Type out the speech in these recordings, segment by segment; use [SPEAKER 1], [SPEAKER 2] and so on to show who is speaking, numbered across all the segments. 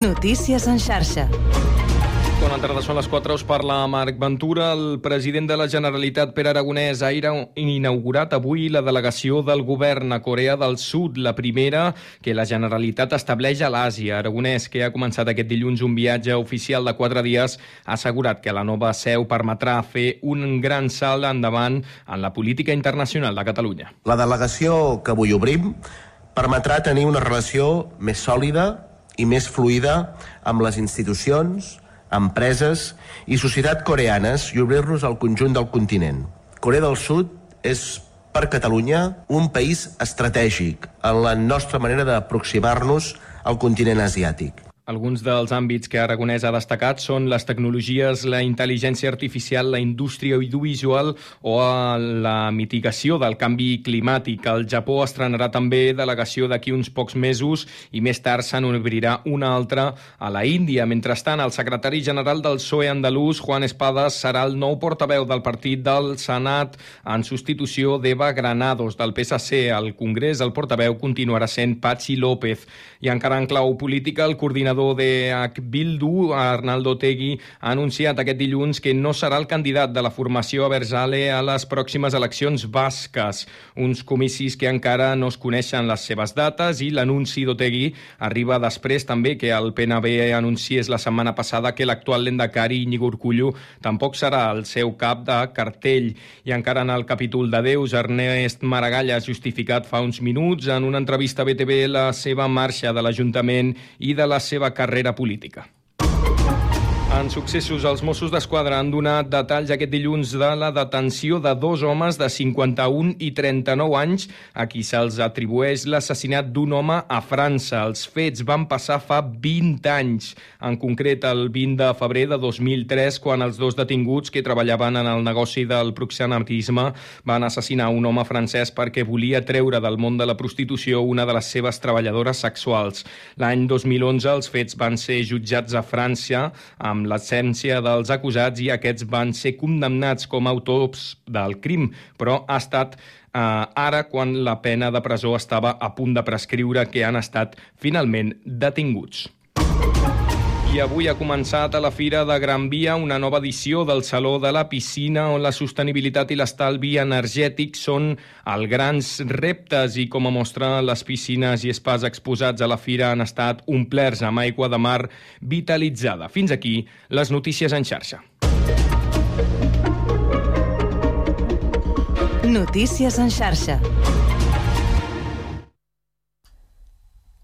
[SPEAKER 1] Notícies en xarxa.
[SPEAKER 2] Bona tarda, són les 4, us parla Marc Ventura. El president de la Generalitat, Pere Aragonès, ha inaugurat avui la delegació del govern a Corea del Sud, la primera que la Generalitat estableix a l'Àsia. Aragonès, que ha començat aquest dilluns un viatge oficial de quatre dies, ha assegurat que la nova seu permetrà fer un gran salt endavant en la política internacional de Catalunya.
[SPEAKER 3] La delegació que avui obrim permetrà tenir una relació més sòlida i més fluida amb les institucions, empreses i societat coreanes i obrir-nos al conjunt del continent. Corea del Sud és per Catalunya un país estratègic en la nostra manera d'aproximar-nos al continent asiàtic.
[SPEAKER 2] Alguns dels àmbits que Aragonès ha destacat són les tecnologies, la intel·ligència artificial, la indústria audiovisual o la mitigació del canvi climàtic. El Japó estrenarà també delegació d'aquí uns pocs mesos i més tard se n'obrirà una altra a la Índia. Mentrestant, el secretari general del PSOE andalús, Juan Espadas, serà el nou portaveu del partit del Senat en substitució d'Eva Granados del PSC. Al Congrés, el portaveu continuarà sent Patxi López. I encara en clau política, el coordinador coordinador de Bildu, Arnaldo Tegui, ha anunciat aquest dilluns que no serà el candidat de la formació a Berzale a les pròximes eleccions basques, uns comicis que encara no es coneixen les seves dates i l'anunci d'Otegui arriba després també que el PNB anunciés la setmana passada que l'actual lendacari Iñigo Urcullu tampoc serà el seu cap de cartell. I encara en el capítol de Deus, Ernest Maragall ha justificat fa uns minuts en una entrevista a BTV la seva marxa de l'Ajuntament i de la seva carrera política. En successos, els Mossos d'Esquadra han donat detalls aquest dilluns de la detenció de dos homes de 51 i 39 anys a qui se'ls atribueix l'assassinat d'un home a França. Els fets van passar fa 20 anys, en concret el 20 de febrer de 2003, quan els dos detinguts que treballaven en el negoci del proxenetisme van assassinar un home francès perquè volia treure del món de la prostitució una de les seves treballadores sexuals. L'any 2011 els fets van ser jutjats a França amb l'essència dels acusats i aquests van ser condemnats com a autors del crim, però ha estat eh, ara quan la pena de presó estava a punt de prescriure que han estat finalment detinguts. I avui ha començat a la Fira de Gran Via una nova edició del Saló de la Piscina on la sostenibilitat i l'estalvi energètic són els grans reptes i com a mostra les piscines i espais exposats a la Fira han estat omplerts amb aigua de mar vitalitzada. Fins aquí les notícies en xarxa.
[SPEAKER 1] Notícies en xarxa.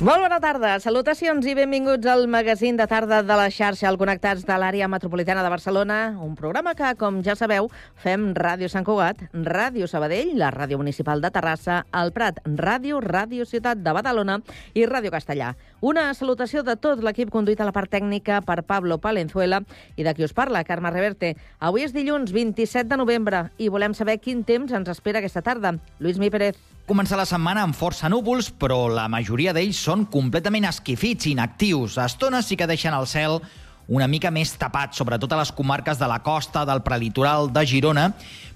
[SPEAKER 1] Molt bona tarda, salutacions i benvinguts al magazín de tarda de la xarxa al Connectats de l'àrea metropolitana de Barcelona, un programa que, com ja sabeu, fem Ràdio Sant Cugat, Ràdio Sabadell, la Ràdio Municipal de Terrassa, el Prat, Ràdio, Ràdio Ciutat de Badalona i Ràdio Castellà. Una salutació de tot l'equip conduït a la part tècnica per Pablo Palenzuela i de qui us parla, Carme Reverte. Avui és dilluns 27 de novembre i volem saber quin temps ens espera aquesta tarda. Lluís Mi Pérez.
[SPEAKER 4] Comença la setmana amb força núvols, però la majoria d'ells són completament esquifits, inactius. A estones sí que deixen el cel una mica més tapat, sobretot a les comarques de la costa, del prelitoral de Girona,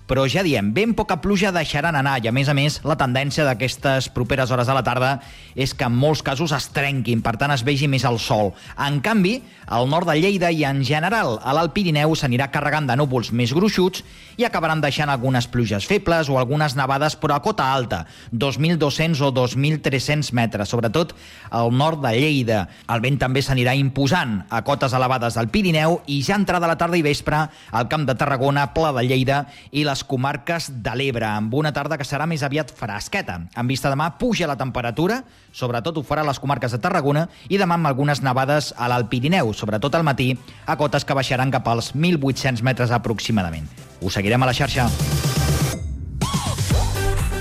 [SPEAKER 4] però ja diem, ben poca pluja deixaran anar i a més a més la tendència d'aquestes properes hores de la tarda és que en molts casos es trenquin, per tant es vegi més el sol. En canvi, al nord de Lleida i en general a l'Alt Pirineu s'anirà carregant de núvols més gruixuts i acabaran deixant algunes pluges febles o algunes nevades però a cota alta, 2.200 o 2.300 metres, sobretot al nord de Lleida. El vent també s'anirà imposant a cotes elevades del Pirineu i ja entrada la tarda i vespre al Camp de Tarragona, Pla de Lleida i la les comarques de l'Ebre, amb una tarda que serà més aviat fresqueta. En vista demà puja la temperatura, sobretot ho farà a les comarques de Tarragona, i demà amb algunes nevades a l'Alt Pirineu, sobretot al matí, a cotes que baixaran cap als 1.800 metres aproximadament. Us seguirem a la xarxa.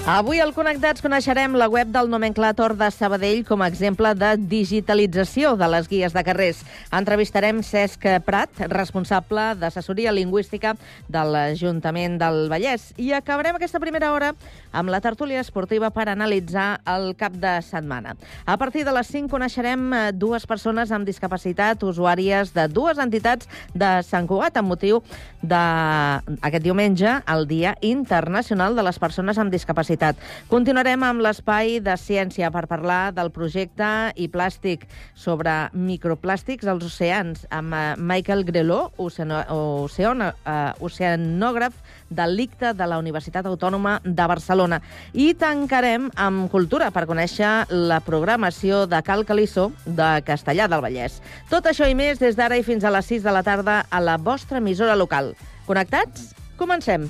[SPEAKER 1] Avui al Connectats coneixerem la web del nomenclàtor de Sabadell com a exemple de digitalització de les guies de carrers. Entrevistarem Cesc Prat, responsable d'assessoria lingüística de l'Ajuntament del Vallès. I acabarem aquesta primera hora amb la tertúlia esportiva per analitzar el cap de setmana. A partir de les 5 coneixerem eh, dues persones amb discapacitat, usuàries de dues entitats de Sant Cugat, amb motiu d'aquest diumenge, el Dia Internacional de les Persones amb Discapacitat Universitat. Continuarem amb l'espai de ciència per parlar del projecte i plàstic sobre microplàstics als oceans amb eh, Michael Greló, uh, oceanògraf del l'ICTA de la Universitat Autònoma de Barcelona. I tancarem amb cultura per conèixer la programació de Cal Calissó de Castellà del Vallès. Tot això i més des d'ara i fins a les 6 de la tarda a la vostra emissora local. Connectats? Comencem.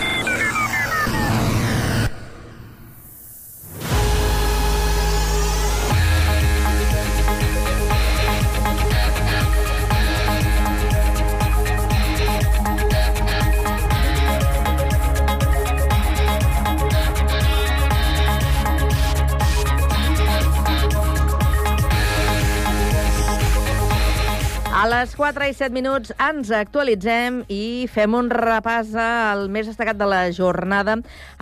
[SPEAKER 1] 4 i 7 minuts ens actualitzem i fem un repàs al més destacat de la jornada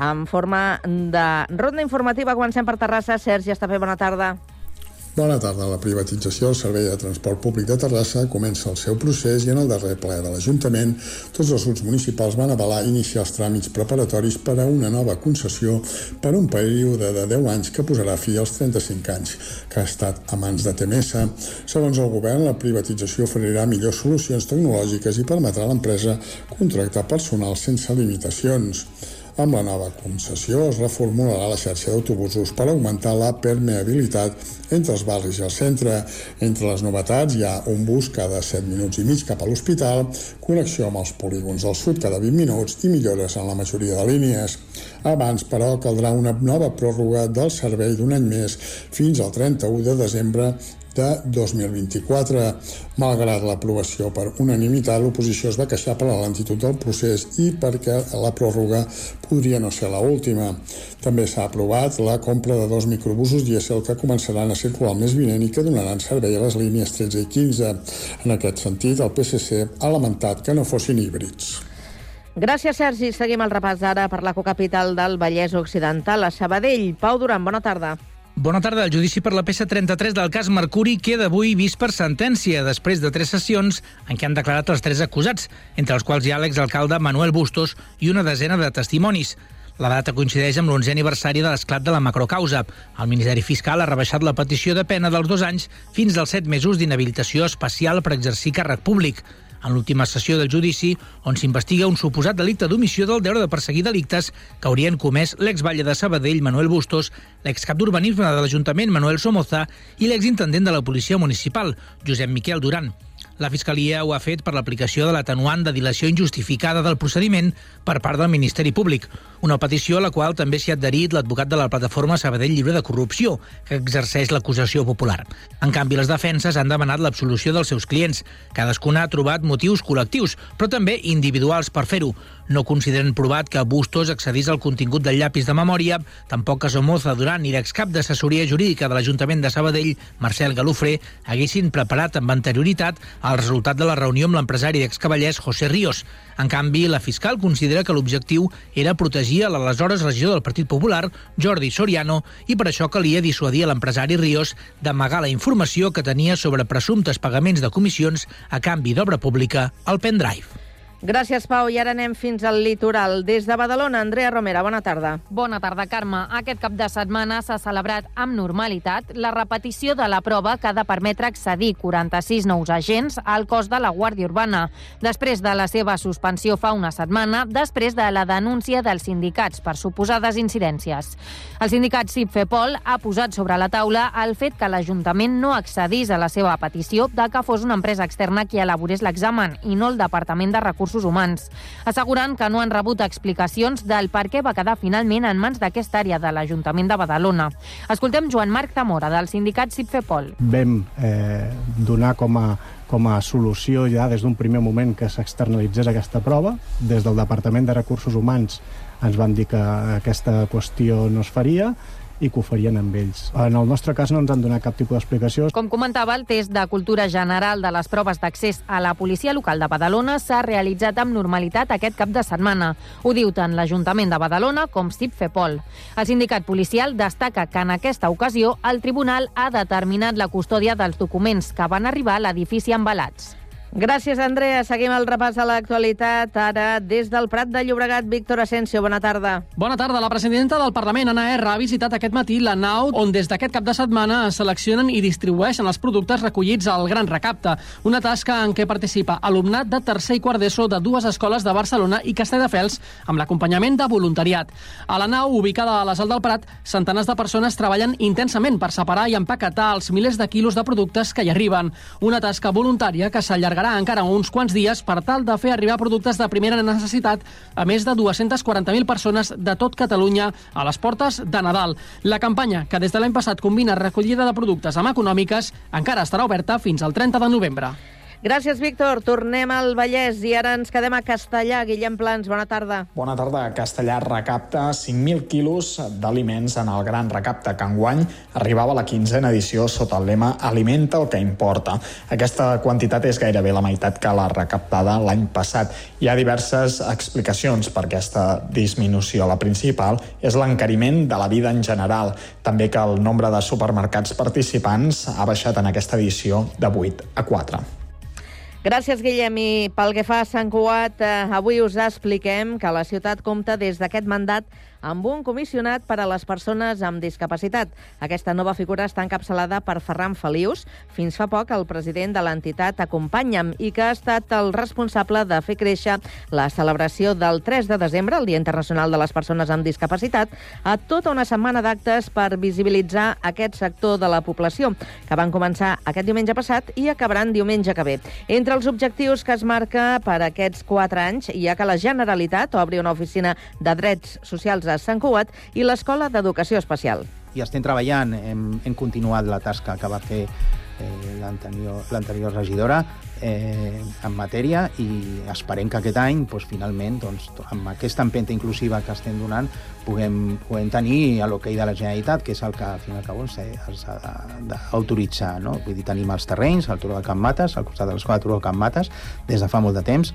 [SPEAKER 1] en forma de ronda informativa. Comencem per Terrassa. Sergi Estapé, bona tarda.
[SPEAKER 5] Bona tarda. La privatització del Servei de Transport Públic de Terrassa comença el seu procés i en el darrer ple de l'Ajuntament tots els grups municipals van avalar iniciar els tràmits preparatoris per a una nova concessió per un període de 10 anys que posarà fi als 35 anys que ha estat a mans de TMS. Segons el govern, la privatització oferirà millors solucions tecnològiques i permetrà a l'empresa contractar personal sense limitacions. Amb la nova concessió es reformularà la xarxa d'autobusos per augmentar la permeabilitat entre els barris i el centre. Entre les novetats hi ha un bus cada 7 minuts i mig cap a l'hospital, connexió amb els polígons del sud cada 20 minuts i millores en la majoria de línies. Abans, però, caldrà una nova pròrroga del servei d'un any més fins al 31 de desembre de 2024. Malgrat l'aprovació per unanimitat, l'oposició es va queixar per la lentitud del procés i perquè la pròrroga podria no ser la última. També s'ha aprovat la compra de dos microbusos dièsel que començaran a circular el mes vinent i que donaran servei a les línies 13 i 15. En aquest sentit, el PSC ha lamentat que no fossin híbrids.
[SPEAKER 1] Gràcies, Sergi. Seguim el repàs ara per la cocapital del Vallès Occidental, a Sabadell. Pau Duran, bona tarda.
[SPEAKER 6] Bona tarda. El judici per la peça 33 del cas Mercuri queda avui vist per sentència, després de tres sessions en què han declarat els tres acusats, entre els quals hi ha l'exalcalde Manuel Bustos i una desena de testimonis. La data coincideix amb l'11è aniversari de l'esclat de la macrocausa. El Ministeri Fiscal ha rebaixat la petició de pena dels dos anys fins als set mesos d'inhabilitació especial per exercir càrrec públic en l'última sessió del judici, on s'investiga un suposat delicte d'omissió del deure de perseguir delictes que haurien comès l'exbatlle de Sabadell, Manuel Bustos, l'excap d'urbanisme de l'Ajuntament, Manuel Somoza, i l'exintendent de la policia municipal, Josep Miquel Duran. La Fiscalia ho ha fet per l'aplicació de l'atenuant de dilació injustificada del procediment per part del Ministeri Públic, una petició a la qual també s'hi ha adherit l'advocat de la plataforma Sabadell Lliure de Corrupció, que exerceix l'acusació popular. En canvi, les defenses han demanat l'absolució dels seus clients. Cadascuna ha trobat motius col·lectius, però també individuals per fer-ho. No consideren provat que Bustos accedís al contingut del llapis de memòria, tampoc que Somoza Duran i l'excap d'assessoria jurídica de l'Ajuntament de Sabadell, Marcel Galofré, haguessin preparat amb anterioritat el resultat de la reunió amb l'empresari d'excavallers José Ríos. En canvi, la fiscal considera que l'objectiu era protegir a l'aleshores regidor del Partit Popular, Jordi Soriano, i per això calia dissuadir l'empresari Ríos d'amagar la informació que tenia sobre presumptes pagaments de comissions a canvi d'obra pública al pendrive.
[SPEAKER 1] Gràcies, Pau. I ara anem fins al litoral. Des de Badalona, Andrea Romera, bona tarda.
[SPEAKER 7] Bona tarda, Carme. Aquest cap de setmana s'ha celebrat amb normalitat la repetició de la prova que ha de permetre accedir 46 nous agents al cos de la Guàrdia Urbana, després de la seva suspensió fa una setmana, després de la denúncia dels sindicats per suposades incidències. El sindicat CIPFEPOL ha posat sobre la taula el fet que l'Ajuntament no accedís a la seva petició de que fos una empresa externa qui elaborés l'examen i no el Departament de Recursos Recursos Humans, assegurant que no han rebut explicacions del per què va quedar finalment en mans d'aquesta àrea de l'Ajuntament de Badalona. Escoltem Joan Marc Zamora, del sindicat CIPFEPOL.
[SPEAKER 8] Vam eh, donar com a com a solució ja des d'un primer moment que s'externalitzés aquesta prova. Des del Departament de Recursos Humans ens van dir que aquesta qüestió no es faria i que ho farien amb ells. En el nostre cas no ens han donat cap tipus d'explicació.
[SPEAKER 7] Com comentava, el test de cultura general de les proves d'accés a la policia local de Badalona s'ha realitzat amb normalitat aquest cap de setmana. Ho diu tant l'Ajuntament de Badalona com Stip Fepol. El sindicat policial destaca que en aquesta ocasió el tribunal ha determinat la custòdia dels documents que van arribar a l'edifici embalats.
[SPEAKER 1] Gràcies, Andrea. Seguim el repàs a l'actualitat. Ara, des del Prat de Llobregat, Víctor Asensio, bona tarda.
[SPEAKER 9] Bona tarda. La presidenta del Parlament, Anna R, ha visitat aquest matí la nau on des d'aquest cap de setmana es seleccionen i distribueixen els productes recollits al Gran Recapte, una tasca en què participa alumnat de tercer i quart d'ESO de dues escoles de Barcelona i Castelldefels amb l'acompanyament de voluntariat. A la nau, ubicada a la Sal del Prat, centenars de persones treballen intensament per separar i empaquetar els milers de quilos de productes que hi arriben. Una tasca voluntària que s'allarga s'allargarà encara uns quants dies per tal de fer arribar productes de primera necessitat a més de 240.000 persones de tot Catalunya a les portes de Nadal. La campanya, que des de l'any passat combina recollida de productes amb econòmiques, encara estarà oberta fins al 30 de novembre.
[SPEAKER 1] Gràcies, Víctor. Tornem al Vallès i ara ens quedem a Castellà. Guillem Plans, bona tarda.
[SPEAKER 10] Bona tarda. Castellà recapta 5.000 quilos d'aliments en el gran recapte que enguany arribava a la quinzena edició sota el lema Alimenta el que importa. Aquesta quantitat és gairebé la meitat que la recaptada l'any passat. Hi ha diverses explicacions per aquesta disminució. La principal és l'encariment de la vida en general. També que el nombre de supermercats participants ha baixat en aquesta edició de 8 a 4.
[SPEAKER 1] Gràcies, Guillem. I pel que fa a Sant Cugat, eh, avui us expliquem que la ciutat compta des d'aquest mandat amb un comissionat per a les persones amb discapacitat. Aquesta nova figura està encapçalada per Ferran Felius, fins fa poc el president de l'entitat Acompanya'm, i que ha estat el responsable de fer créixer la celebració del 3 de desembre, el Dia Internacional de les Persones amb Discapacitat, a tota una setmana d'actes per visibilitzar aquest sector de la població, que van començar aquest diumenge passat i acabaran diumenge que ve. Entre els objectius que es marca per aquests quatre anys hi ha que la Generalitat obri una oficina de drets socials de Sant Cugat i l'Escola d'Educació Especial.
[SPEAKER 8] I estem treballant, hem, hem continuat la tasca que va fer eh, l'anterior regidora eh, en matèria i esperem que aquest any, doncs, finalment, doncs, amb aquesta empenta inclusiva que estem donant, puguem, puguem tenir l'hoquei de la Generalitat, que és el que, al final, s'ha d'autoritzar. No? Vull dir, tenim els terrenys, al Turó de Can Mates, al costat de l'escola Turó de Can Mates, des de fa molt de temps,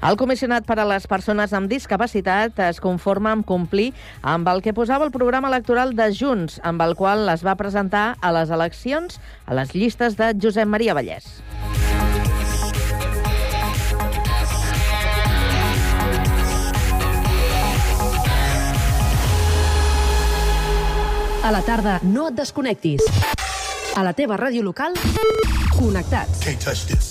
[SPEAKER 1] el comissionat per a les persones amb discapacitat es conforma amb complir amb el que posava el programa electoral de Junts, amb el qual es va presentar a les eleccions a les llistes de Josep Maria Vallès.
[SPEAKER 11] A la tarda, no et desconnectis. A la teva ràdio local, connectats.
[SPEAKER 12] Can't touch this.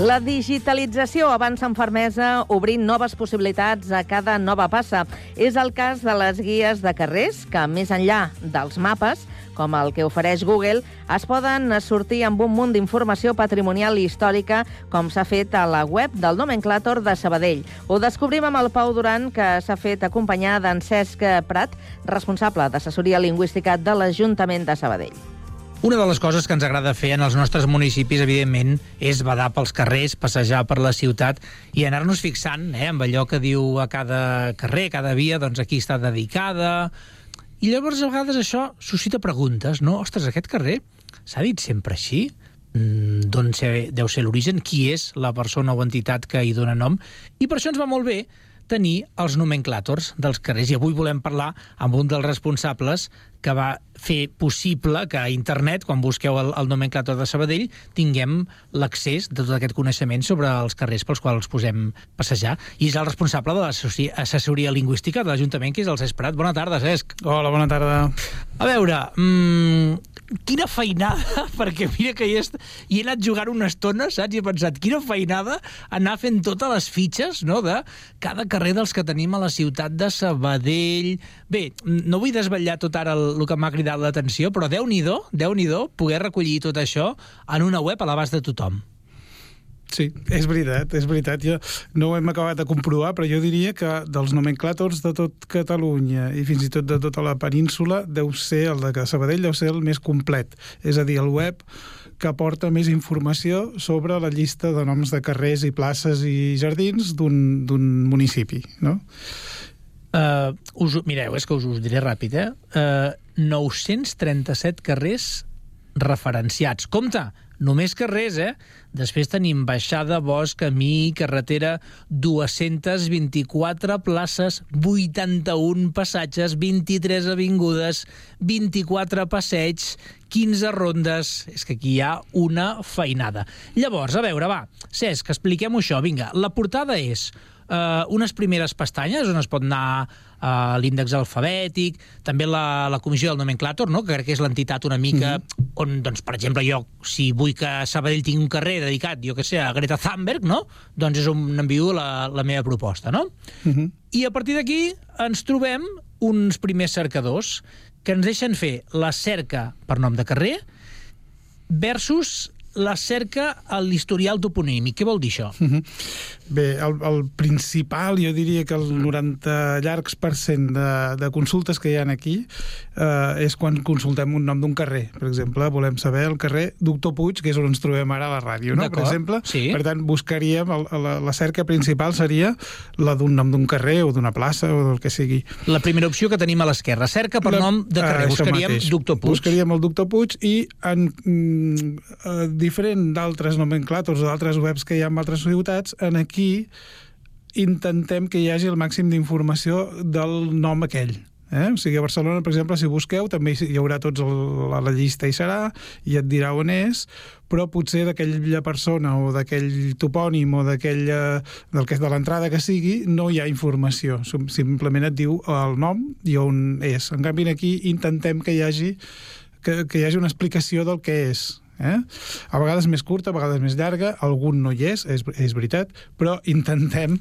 [SPEAKER 1] La digitalització avança amb fermesa, obrint noves possibilitats a cada nova passa. És el cas de les guies de carrers, que més enllà dels mapes, com el que ofereix Google, es poden sortir amb un munt d'informació patrimonial i històrica, com s'ha fet a la web del nomenclàtor de Sabadell. Ho descobrim amb el Pau Duran, que s'ha fet acompanyar d'en Cesc Prat, responsable d'assessoria lingüística de l'Ajuntament de Sabadell.
[SPEAKER 6] Una de les coses que ens agrada fer en els nostres municipis, evidentment, és badar pels carrers, passejar per la ciutat i anar-nos fixant eh, amb allò que diu a cada carrer, cada via, doncs aquí està dedicada... I llavors, a vegades, això suscita preguntes, no? Ostres, aquest carrer s'ha dit sempre així? Mm, D'on deu ser l'origen? Qui és la persona o entitat que hi dona nom? I per això ens va molt bé tenir els nomenclàtors dels carrers. I avui volem parlar amb un dels responsables que va fer possible que a internet, quan busqueu el, el nomenclàtor de Sabadell, tinguem l'accés de tot aquest coneixement sobre els carrers pels quals posem passejar. I és el responsable de l'assessoria lingüística de l'Ajuntament, que és el Cesc Prat. Bona tarda, Cesc.
[SPEAKER 13] Hola, bona tarda.
[SPEAKER 6] A veure, mmm, quina feinada, perquè mira que hi he, hi he anat jugant una estona, saps? I he pensat, quina feinada anar fent totes les fitxes no, de cada carrer dels que tenim a la ciutat de Sabadell. Bé, no vull desvetllar tot ara el, el que m'ha cridat l'atenció, però déu nhi déu poder recollir tot això en una web a l'abast de tothom.
[SPEAKER 13] Sí, és veritat, és veritat. Jo no ho hem acabat de comprovar, però jo diria que dels nomenclàtors de tot Catalunya i fins i tot de tota la península deu ser el de Sabadell deu ser el més complet. És a dir, el web que aporta més informació sobre la llista de noms de carrers i places i jardins d'un municipi, no?
[SPEAKER 6] Uh, us, mireu, és que us, us diré ràpid, eh? Uh, 937 carrers referenciats. Compte, només carrers, eh? Després tenim baixada, bosc, camí, carretera, 224 places, 81 passatges, 23 avingudes, 24 passeigs, 15 rondes... És que aquí hi ha una feinada. Llavors, a veure, va, Cesc, expliquem això. Vinga, la portada és eh, unes primeres pestanyes on es pot anar uh, l'índex alfabètic, també la, la comissió del nomenclàtor, no? que crec que és l'entitat una mica mm -hmm. on, doncs, per exemple, jo, si vull que Sabadell tingui un carrer dedicat, jo que sé, a Greta Thunberg, no? doncs és on envio la, la meva proposta, no? Mm -hmm. I a partir d'aquí ens trobem uns primers cercadors que ens deixen fer la cerca per nom de carrer versus la cerca a l'historial toponímic. Què vol dir això? Uh -huh.
[SPEAKER 13] Bé, el, el principal, jo diria que el 90 llargs per cent de, de consultes que hi ha aquí eh, és quan consultem un nom d'un carrer. Per exemple, volem saber el carrer Doctor Puig, que és on ens trobem ara a la ràdio, no? per exemple.
[SPEAKER 6] Sí.
[SPEAKER 13] Per tant, buscaríem, el, la, la cerca principal seria la d'un nom d'un carrer o d'una plaça o del que sigui.
[SPEAKER 6] La primera opció que tenim a l'esquerra, cerca per la, nom de carrer. Buscaríem mateix. Doctor Puig.
[SPEAKER 13] Buscaríem el Doctor Puig i en mm, eh, diferent d'altres nomenclàtors o d'altres webs que hi ha en altres ciutats, en aquí intentem que hi hagi el màxim d'informació del nom aquell. Eh? O sigui, a Barcelona, per exemple, si busqueu, també hi haurà tots el, la, llista i serà, i et dirà on és, però potser d'aquella persona o d'aquell topònim o d'aquell del que és de l'entrada que sigui, no hi ha informació. Simplement et diu el nom i on és. En canvi, aquí intentem que hi hagi que, que hi hagi una explicació del que és Eh? A vegades més curta, a vegades més llarga, algun no hi és, és, és veritat, però intentem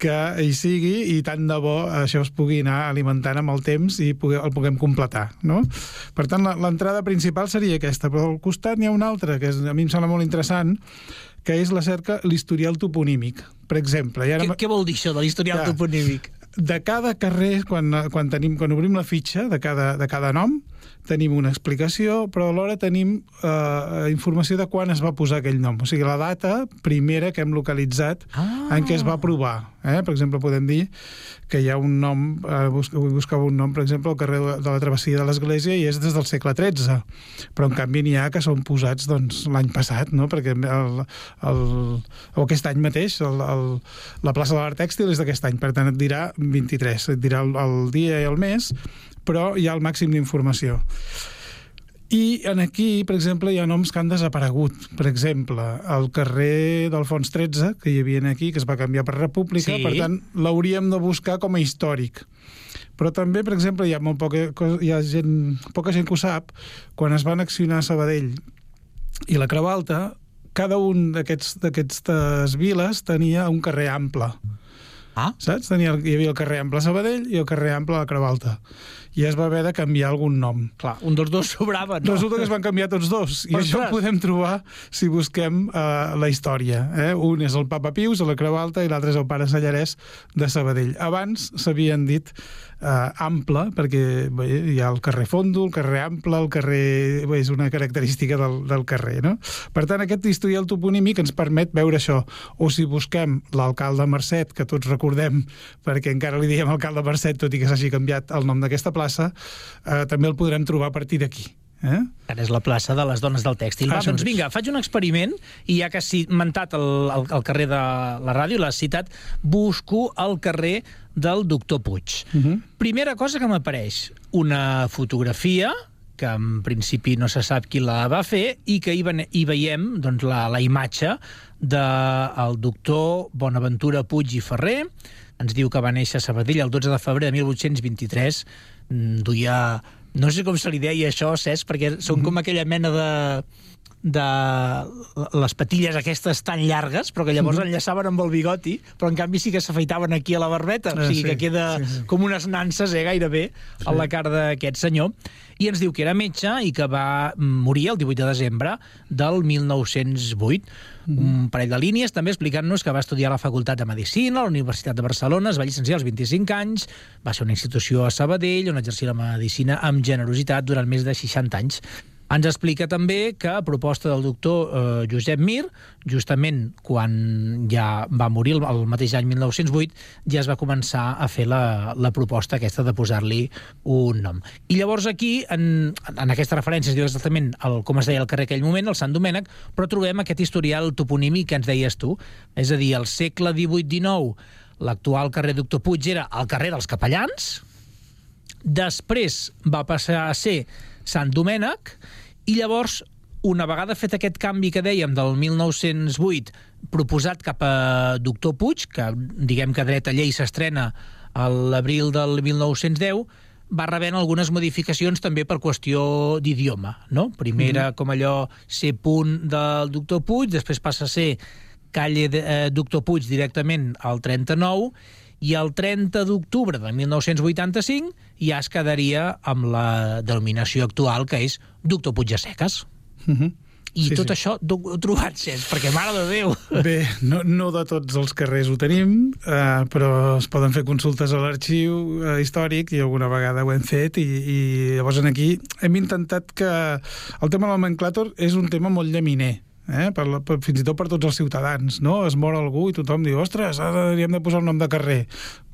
[SPEAKER 13] que hi sigui i tant de bo això es pugui anar alimentant amb el temps i el puguem completar. No? Per tant, l'entrada principal seria aquesta, però al costat n'hi ha una altra, que és, a mi em sembla molt interessant, que és la cerca l'historial toponímic. Per exemple... I
[SPEAKER 6] ara... Què, què vol dir això de l'historial ja, toponímic?
[SPEAKER 13] De cada carrer, quan, quan, tenim, quan obrim la fitxa de cada, de cada nom, tenim una explicació, però alhora tenim eh, informació de quan es va posar aquell nom. O sigui, la data primera que hem localitzat ah. en què es va aprovar. Eh? Per exemple, podem dir que hi ha un nom, eh, buscava un nom, per exemple, al carrer de la travessia de l'Església i és des del segle XIII. Però, en canvi, n'hi ha que són posats doncs, l'any passat, no? perquè el, el, o aquest any mateix, el, el, la plaça de l'Art Tèxtil és d'aquest any, per tant, et dirà 23, et dirà el, el dia i el mes, però hi ha el màxim d'informació. I en aquí, per exemple, hi ha noms que han desaparegut. Per exemple, el carrer d'Alfons XIII, que hi havia aquí, que es va canviar per República, sí. per tant, l'hauríem de buscar com a històric. Però també, per exemple, hi ha, molt poca, hi ha gent, poca gent que ho sap, quan es van accionar Sabadell i la Creu Alta, cada un d'aquestes viles tenia un carrer ample.
[SPEAKER 6] Ah.
[SPEAKER 13] Saps? Tenia, hi havia el carrer Ample Sabadell i el carrer Ample la Creu Alta. I es va haver de canviar algun nom.
[SPEAKER 6] Clar, un dels dos sobrava, no?
[SPEAKER 13] Resulta que es van canviar tots dos. I
[SPEAKER 6] Ostres.
[SPEAKER 13] això ho podem trobar si busquem uh, la història. Eh? Un és el papa Pius, a la Creu Alta, i l'altre és el pare Sallarès de Sabadell. Abans s'havien dit uh, ample, perquè bé, hi ha el carrer Fondo, el carrer Ample, el carrer... Bé, és una característica del, del carrer, no? Per tant, aquest historial toponímic ens permet veure això. O si busquem l'alcalde Mercet, que tots recordem, perquè encara li diem alcalde Mercet, tot i que s'hagi canviat el nom d'aquesta plaça, eh, també el podrem trobar a partir d'aquí. Eh?
[SPEAKER 6] Ara és la plaça de les dones del tèxtil. Va,
[SPEAKER 13] Això
[SPEAKER 6] doncs
[SPEAKER 13] mateix.
[SPEAKER 6] vinga, faig un experiment i ja que has cimentat el, el, el carrer de la ràdio, l'has citat, busco el carrer del doctor Puig.
[SPEAKER 13] Uh -huh.
[SPEAKER 6] Primera cosa que m'apareix, una fotografia que en principi no se sap qui la va fer i que hi, vene- hi veiem doncs, la, la imatge del doctor Bonaventura Puig i Ferrer. Ens diu que va néixer a Sabadell el 12 de febrer de 1823. Mm, Duia... No sé com se li deia això, Cesc, perquè són com aquella mena de de les patilles aquestes tan llargues, però que llavors
[SPEAKER 13] Mhm.
[SPEAKER 6] enllaçaven amb el bigoti, però en canvi sí que s'afeitaven aquí a la barbeta, o
[SPEAKER 13] Ah,
[SPEAKER 6] sigui
[SPEAKER 13] sí,
[SPEAKER 6] que queda
[SPEAKER 13] sí, sí.
[SPEAKER 6] com unes nances, eh, gairebé, a la cara d'aquest senyor. I ens diu que era metge i que va morir el 18 de desembre del 1908. Un parell de línies, també explicant-nos que va estudiar a la Facultat de Medicina, a la Universitat de Barcelona, es va llicenciar als 25 anys, va ser una institució a Sabadell on exercia la medicina amb generositat durant més de 60 anys. Ens explica també que a proposta del doctor eh, Josep Mir, justament quan ja va morir el, mateix any 1908, ja es va començar a fer la, la proposta aquesta de posar-li un nom. I llavors aquí, en, en aquesta referència, es diu exactament el, com es deia el carrer aquell moment, el Sant Domènec, però trobem aquest historial toponímic que ens deies tu. És a dir, al segle XVIII-XIX, l'actual carrer Doctor Puig era el carrer dels Capellans, després va passar a ser Sant Domènec, i llavors, una vegada fet aquest canvi que dèiem del 1908, proposat cap a Doctor Puig, que diguem que dreta llei s'estrena a l'abril del 1910, va rebent algunes modificacions també per qüestió d'idioma, no? Primera,
[SPEAKER 13] Mhm.
[SPEAKER 6] com allò, ser punt del Doctor Puig, després passa a ser calle de, eh, Doctor Puig directament al 39, i el 30 d'octubre de 1985 ja es quedaria amb la denominació actual, que és Doctor Puig a Seques.
[SPEAKER 13] Uh -huh.
[SPEAKER 6] I
[SPEAKER 13] Sí,
[SPEAKER 6] tot
[SPEAKER 13] sí.
[SPEAKER 6] això d'o- ho he trobat, Cesc, perquè, mare de Déu...
[SPEAKER 13] Bé, no, no de tots els carrers ho tenim, eh, però es poden fer consultes a l'arxiu eh, històric i alguna vegada ho hem fet i, i llavors en aquí hem intentat que el tema del nomenclàtor és un tema molt llaminer eh? per, per, fins i tot per tots els ciutadans no? es mor algú i tothom diu ostres, ara hauríem de posar un nom de carrer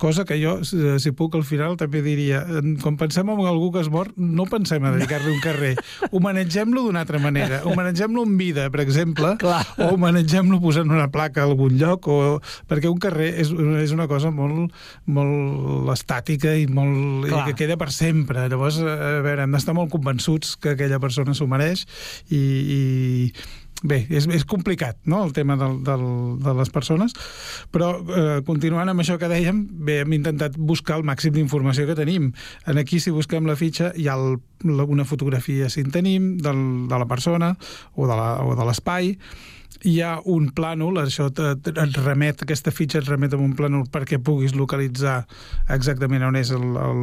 [SPEAKER 13] cosa que jo, si, si puc, al final també diria, eh, quan pensem en algú que es mor no pensem a dedicar-li un carrer homenatgem-lo d'una altra manera homenatgem-lo en vida, per exemple
[SPEAKER 6] Clar.
[SPEAKER 13] o homenatgem-lo posant una placa a algun lloc o... perquè un carrer és, és una cosa molt, molt estàtica i, molt, i
[SPEAKER 6] Clar.
[SPEAKER 13] que queda per sempre llavors, a veure, hem d'estar molt convençuts que aquella persona s'ho mereix i, i Bé, és, és complicat, no?, el tema del, del, de les persones, però eh, continuant amb això que dèiem, bé, hem intentat buscar el màxim d'informació que tenim. En aquí, si busquem la fitxa, hi ha el, una fotografia, si en tenim, del, de la persona o de l'espai, hi ha un plànol, això te- et remet, aquesta fitxa et remet a un plànol perquè puguis localitzar exactament on és el, el,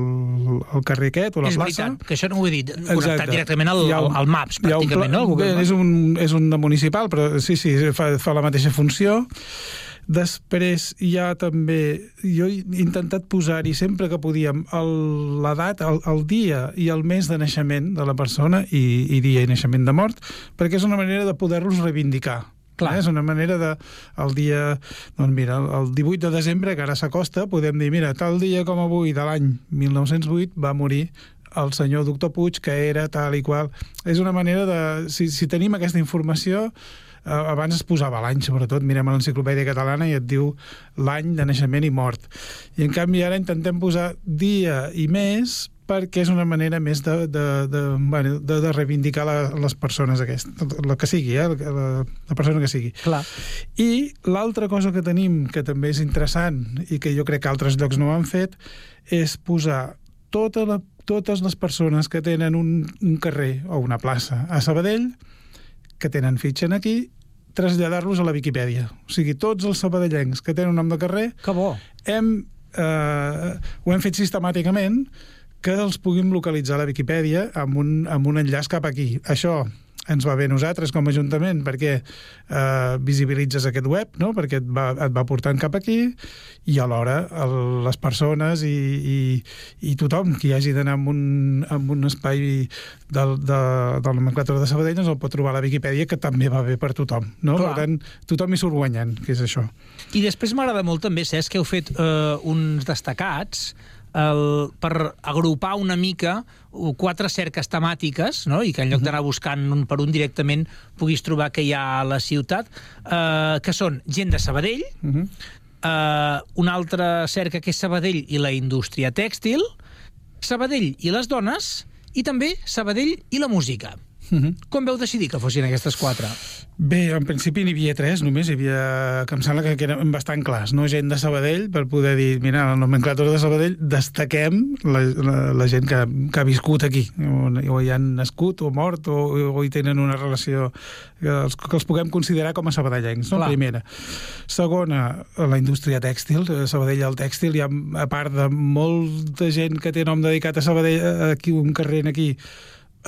[SPEAKER 13] el carrer aquest o la
[SPEAKER 6] és
[SPEAKER 13] plaça.
[SPEAKER 6] veritat, que això no ho he dit, connectat
[SPEAKER 13] Exacte.
[SPEAKER 6] directament al,
[SPEAKER 13] un-
[SPEAKER 6] al Maps,
[SPEAKER 13] un
[SPEAKER 6] pràcticament,
[SPEAKER 13] pla-
[SPEAKER 6] no? Google
[SPEAKER 13] Bé,
[SPEAKER 6] Maps.
[SPEAKER 13] és un, és un de municipal, però sí, sí, fa, fa la mateixa funció. Després hi ha també... Jo he intentat posar-hi sempre que podíem l'edat, el, el dia i el mes de naixement de la persona i, i dia i naixement de mort, perquè és una manera de poder-los reivindicar. Clar. Eh? És una manera de... El dia... Doncs mira, el 18 de desembre, que ara s'acosta, podem dir, mira, tal dia com avui de l'any 1908 va morir el senyor doctor Puig, que era tal i qual. És una manera de... Si, si tenim aquesta informació, eh, abans es posava l'any, sobretot, mirem a l'enciclopèdia catalana i et diu l'any de naixement i mort. I en canvi ara intentem posar dia i mes perquè és una manera més de, de, de, bueno, de, de reivindicar la, les persones aquestes, la que sigui, eh? la, la persona que sigui.
[SPEAKER 6] Clar.
[SPEAKER 13] I l'altra cosa que tenim, que també és interessant i que jo crec que altres llocs no ho han fet, és posar tota la, totes les persones que tenen un, un carrer o una plaça a Sabadell, que tenen fitxa aquí, traslladar-los a la Viquipèdia. O sigui, tots els sabadellencs que tenen un nom de carrer...
[SPEAKER 6] Que bo!
[SPEAKER 13] Hem, eh, ho hem fet sistemàticament que els puguin localitzar a la Viquipèdia amb un, amb un enllaç cap aquí. Això ens va bé a nosaltres com a Ajuntament perquè eh, visibilitzes aquest web, no? perquè et va, et va portant cap aquí i alhora el, les persones i, i, i tothom qui hagi d'anar en, un, en un espai del, de, del nomenclator de Sabadell doncs el pot trobar a la Viquipèdia que també va bé per tothom. No? Per tant, tothom hi surt guanyant, que és això.
[SPEAKER 6] I després m'agrada molt també, Cesc, que heu fet eh, uns destacats el, per agrupar una mica quatre cerques temàtiques, no? i que en lloc d'anar buscant un per un directament puguis trobar que hi ha a la ciutat, eh, que són gent de Sabadell, uh -huh. eh, una altra cerca que és Sabadell i la indústria tèxtil, Sabadell i les dones, i també Sabadell i la música. Uh -huh. Com veu decidir que fossin aquestes quatre?
[SPEAKER 13] Bé, en principi n'hi havia tres només, hi havia, que em sembla que eren bastant clars, no? Gent de Sabadell, per poder dir, mira, el nomenclator de Sabadell, destaquem la, la, la gent que, que ha viscut aquí, o, o hi han nascut o mort, o, o hi tenen una relació que els, que els puguem considerar com a sabadellencs, no?
[SPEAKER 6] Clar.
[SPEAKER 13] Primera. Segona, la indústria tèxtil, a Sabadell al tèxtil, hi ha, a part de molta gent que té nom dedicat a Sabadell, aquí, un carrer aquí,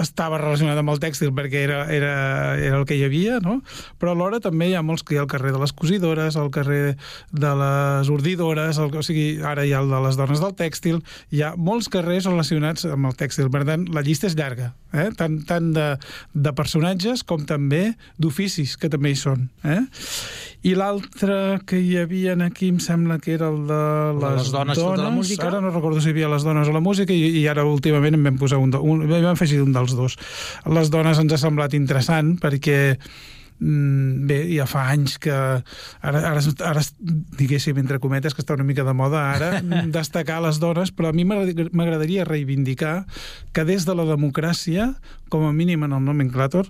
[SPEAKER 13] estava relacionat amb el tèxtil perquè era, era, era el que hi havia, no? però alhora també hi ha molts que hi ha al carrer de les cosidores, al carrer de les ordidores, el, o sigui, ara hi ha el de les dones del tèxtil, hi ha molts carrers relacionats amb el tèxtil, per tant, la llista és llarga, eh? tant, tant de, de personatges com també d'oficis, que també hi són. Eh? I l'altre que hi havia aquí em sembla que era el de les,
[SPEAKER 6] les dones, de la música?
[SPEAKER 13] Ara no recordo si hi havia les dones o la música i, i ara últimament em vam posar un, un vam afegir un dels dos. Les dones ens ha semblat interessant perquè mm, bé, ja fa anys que ara, ara, ara diguéssim, entre cometes, que està una mica de moda ara, destacar les dones, però a mi m'agradaria reivindicar que des de la democràcia, com a mínim en el nomenclàtor,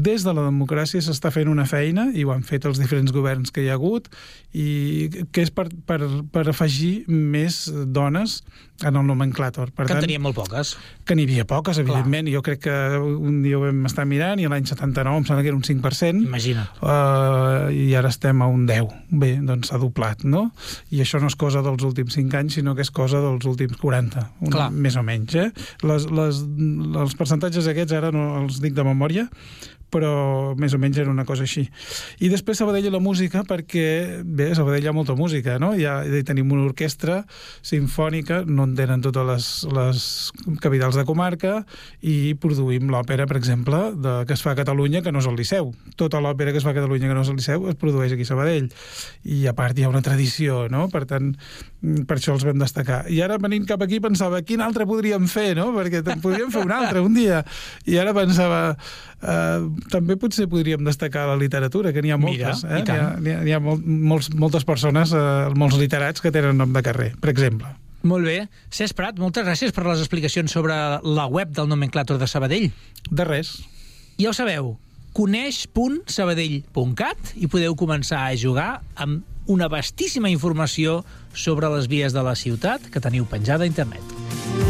[SPEAKER 13] des de la democràcia s'està fent una feina, i ho han fet els diferents governs que hi ha hagut, i que és per, per, per afegir més dones en el nomenclàtor. Per
[SPEAKER 6] que
[SPEAKER 13] tant,
[SPEAKER 6] en teníem molt poques.
[SPEAKER 13] que n'hi havia poques, evidentment. Clar. Jo crec que un dia ho vam estar mirant i l'any 79 em sembla que era un 5%.
[SPEAKER 6] Imagina.
[SPEAKER 13] Uh, I ara estem a un 10. Bé, doncs s'ha doblat, no? I això no és cosa dels últims 5 anys, sinó que és cosa dels últims 40, una,
[SPEAKER 6] Clar.
[SPEAKER 13] més o menys. Eh? Les, les, els percentatges aquests ara no els dic de memòria, però més o menys era una cosa així. I després Sabadell i la música, perquè, bé, a Sabadell hi ha molta música, no? Hi, ha, hi tenim una orquestra sinfònica, no en tenen totes les, les capitals de comarca, i produïm l'òpera, per exemple, de, que es fa a Catalunya, que no és el Liceu. Tota l'òpera que es fa a Catalunya, que no és el Liceu, es produeix aquí a Sabadell. I a part hi ha una tradició, no? Per tant, per això els vam destacar. I ara venint cap aquí pensava, quin altre podríem fer, no? Perquè podríem fer un altre un dia. I ara pensava, eh, també potser podríem destacar la literatura, que n'hi ha moltes.
[SPEAKER 6] Mira,
[SPEAKER 13] eh? N'hi ha, n'hi ha, n'hi ha molt, molts, moltes persones, eh, molts literats que tenen nom de carrer, per exemple.
[SPEAKER 6] Molt bé. Cesc Prat, moltes gràcies per les explicacions sobre la web del nomenclàtor de Sabadell.
[SPEAKER 13] De res.
[SPEAKER 6] Ja ho sabeu, coneix.sabadell.cat i podeu començar a jugar amb una vastíssima informació sobre les vies de la ciutat que teniu penjada a internet.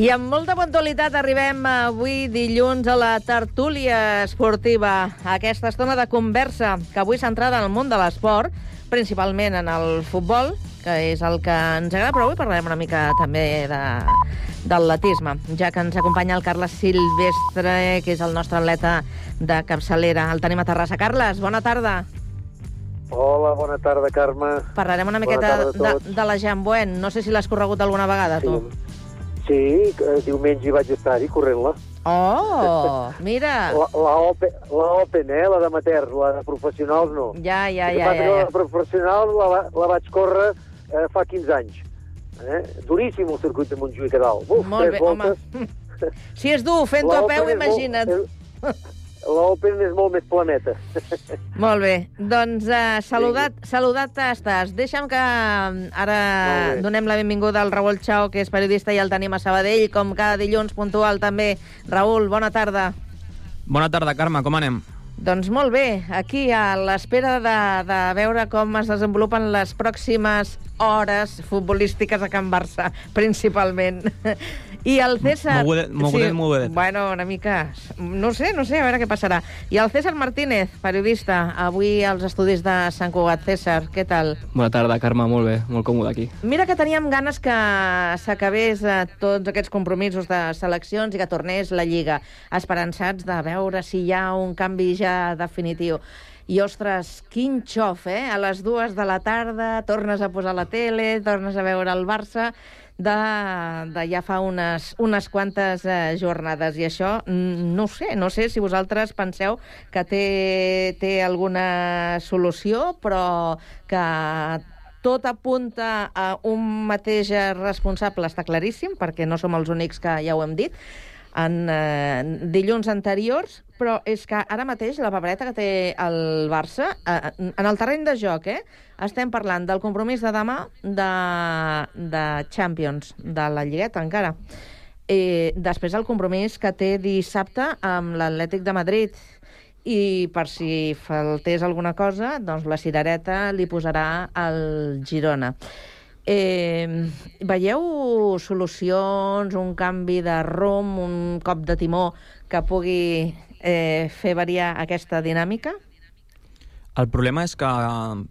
[SPEAKER 1] I amb molta puntualitat arribem avui dilluns a la tertúlia esportiva, aquesta estona de conversa que avui centrada en el món de l'esport, principalment en el futbol, que és el que ens agrada, però avui parlarem una mica també de, d'atletisme, ja que ens acompanya el Carles Silvestre, que és el nostre atleta de capçalera. El tenim a Terrassa. Carles, bona tarda.
[SPEAKER 14] Hola, bona tarda, Carme.
[SPEAKER 1] Parlarem una miqueta de, de la Jambuen. No sé si l'has corregut alguna vegada, tu.
[SPEAKER 14] Sí, eh, diumenge hi vaig estar-hi corrent-la.
[SPEAKER 1] Oh, mira.
[SPEAKER 14] La, la, open, la Open, eh, la d'amateur, la de professionals no.
[SPEAKER 1] Ja, ja, ja, ja, ja.
[SPEAKER 14] La de professional la, la vaig córrer eh, fa 15 anys. Eh? Duríssim el circuit de Montjuïc a dalt. Uf,
[SPEAKER 1] Molt
[SPEAKER 14] tres
[SPEAKER 1] bé, home.
[SPEAKER 14] voltes.
[SPEAKER 1] Si és dur fent-ho a peu,
[SPEAKER 14] Open és molt-
[SPEAKER 1] imagina't.
[SPEAKER 14] La Open és molt més planeta.
[SPEAKER 1] Molt bé, doncs uh, saludat, saludat estàs. Deixa'm que mm, ara donem la benvinguda al Raül Chao, que és periodista i el tenim a Sabadell, com cada dilluns puntual també. Raül, bona tarda.
[SPEAKER 15] Bona tarda, Carme, com anem?
[SPEAKER 1] Doncs molt bé, aquí a l'espera de, de veure com es desenvolupen les pròximes hores futbolístiques a Can Barça, principalment. I el César...
[SPEAKER 15] Mogudet- mogudet, mogudet.
[SPEAKER 1] Bueno, una mica... No sé, no sé, a veure què passarà. I el César Martínez, periodista, avui als estudis de Sant Cugat. César, què tal?
[SPEAKER 15] Bona tarda, Carme, molt bé, molt còmode aquí.
[SPEAKER 1] Mira que teníem ganes que s'acabés eh, tots aquests compromisos de seleccions i que tornés la Lliga, esperançats de veure si hi ha un canvi ja definitiu. I, ostres, quin xof, eh? A les dues de la tarda tornes a posar la tele, tornes a veure el Barça de, de ja fa unes, unes quantes eh, jornades. I això, no sé, no sé si vosaltres penseu que té, té alguna solució, però que tot apunta a un mateix responsable, està claríssim, perquè no som els únics que ja ho hem dit, en eh, dilluns anteriors, però és que ara mateix la papereta que té el Barça, eh, en el terreny de joc, eh, estem parlant del compromís de demà de, de Champions, de la Lligueta encara. Eh, després el compromís que té dissabte amb l'Atlètic de Madrid, i per si faltés alguna cosa, doncs la cirereta li posarà el Girona. Eh, veieu solucions, un canvi de rom, un cop de timó que pugui eh, fer variar aquesta dinàmica?
[SPEAKER 15] El problema és que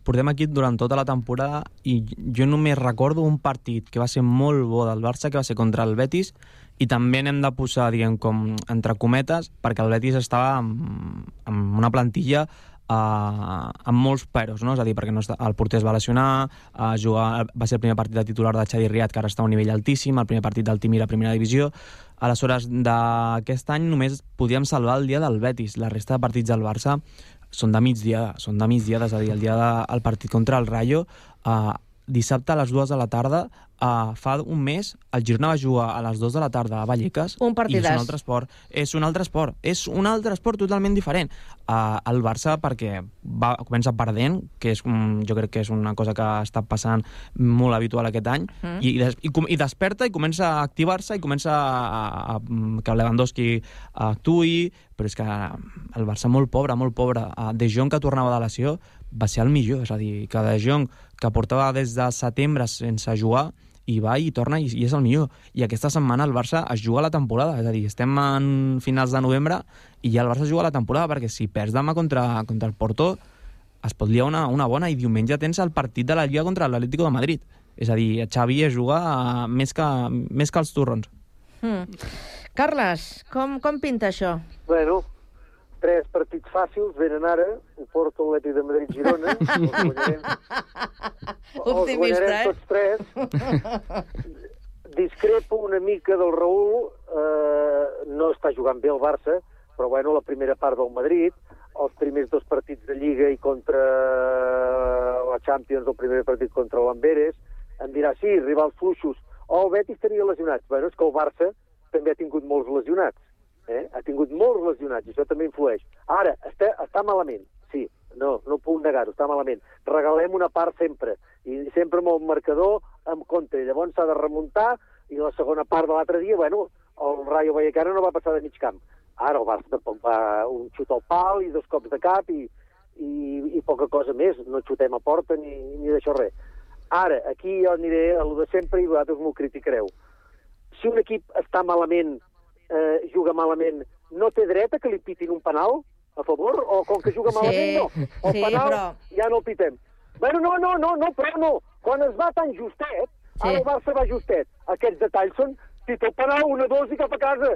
[SPEAKER 15] portem aquí durant tota la temporada i jo només recordo un partit que va ser molt bo del Barça, que va ser contra el Betis, i també n'hem de posar, diguem, com entre cometes, perquè el Betis estava amb, amb una plantilla uh, amb molts peros, no? és a dir, perquè no està, el porter es va lesionar, uh, jugar, va ser el primer partit de titular de Xavi Riat, que ara està a un nivell altíssim, el primer partit del Timir a primera divisió, aleshores d'aquest any només podíem salvar el dia del Betis, la resta de partits del Barça són de migdiada, són de migdiada, és a dir, el dia del partit contra el Rayo, uh, dissabte a les dues de la tarda, uh, fa un mes, el Girona va jugar a les dues de la tarda a Vallecas
[SPEAKER 1] Un
[SPEAKER 15] i és un altre esport. És un altre esport. És un altre esport totalment diferent. Uh, el Barça, perquè va, comença perdent, que és, un, jo crec que és una cosa que està passant molt habitual aquest any,
[SPEAKER 16] Mm.
[SPEAKER 15] i, i, des, i, com- i desperta i comença a activar-se i comença a, a, a, que Lewandowski actuï, però és que el Barça molt pobre, molt pobre. Uh, De Jong, que tornava de lesió, va ser el millor, és a dir, que De Jong, que portava des de setembre sense jugar, i va i torna i, i és el millor. I aquesta setmana el Barça es juga la temporada, és a dir, estem en finals de novembre i ja el Barça es juga la temporada, perquè si perds demà contra, contra el Porto es pot liar una, una bona i diumenge tens el partit de la Lliga contra l'Atlético de Madrid. És a dir, Xavi es juga eh, més que, més que els turrons.
[SPEAKER 1] Hmm. Carles, com, com pinta això?
[SPEAKER 14] Bueno, tres partits fàcils venen ara, ho porto l'Atlètic de Madrid-Girona, els guanyarem, els guanyarem
[SPEAKER 1] eh?
[SPEAKER 14] tots tres. Discrepo una mica del Raül, eh, no està jugant bé el Barça, però bueno, la primera part del Madrid, els primers dos partits de Lliga i contra la Champions, el primer partit contra l'Amberes, em dirà, sí, rivals fluixos, oh, el Betis tenia lesionats. Bueno, és que el Barça també ha tingut molts lesionats. Eh? Ha tingut molts lesionats, i això també influeix. Ara, està, està malament, sí, no, no puc negar-ho, està malament. Regalem una part sempre, i sempre amb el marcador en contra. Llavors s'ha de remuntar, i la segona part de l'altre dia, bueno, el Rayo Vallecano no va passar de mig camp. Ara el Barça tampoc va un xut al pal i dos cops de cap i, i, i poca cosa més. No xutem a porta ni, ni d'això res. Ara, aquí jo aniré a lo de sempre i vosaltres m'ho criticareu. Si un equip està malament, eh, juga malament, no té dret a que li pitin un penal a favor? O com que juga
[SPEAKER 1] Sí,
[SPEAKER 14] malament, no? El
[SPEAKER 1] sí,
[SPEAKER 14] penal
[SPEAKER 1] però-
[SPEAKER 14] ja no el pitem. Bueno, no, no, no, no, però no. quan es va tan justet, sí. ara el Barça va justet. Aquests detalls són títol penal, una, dos i cap a casa.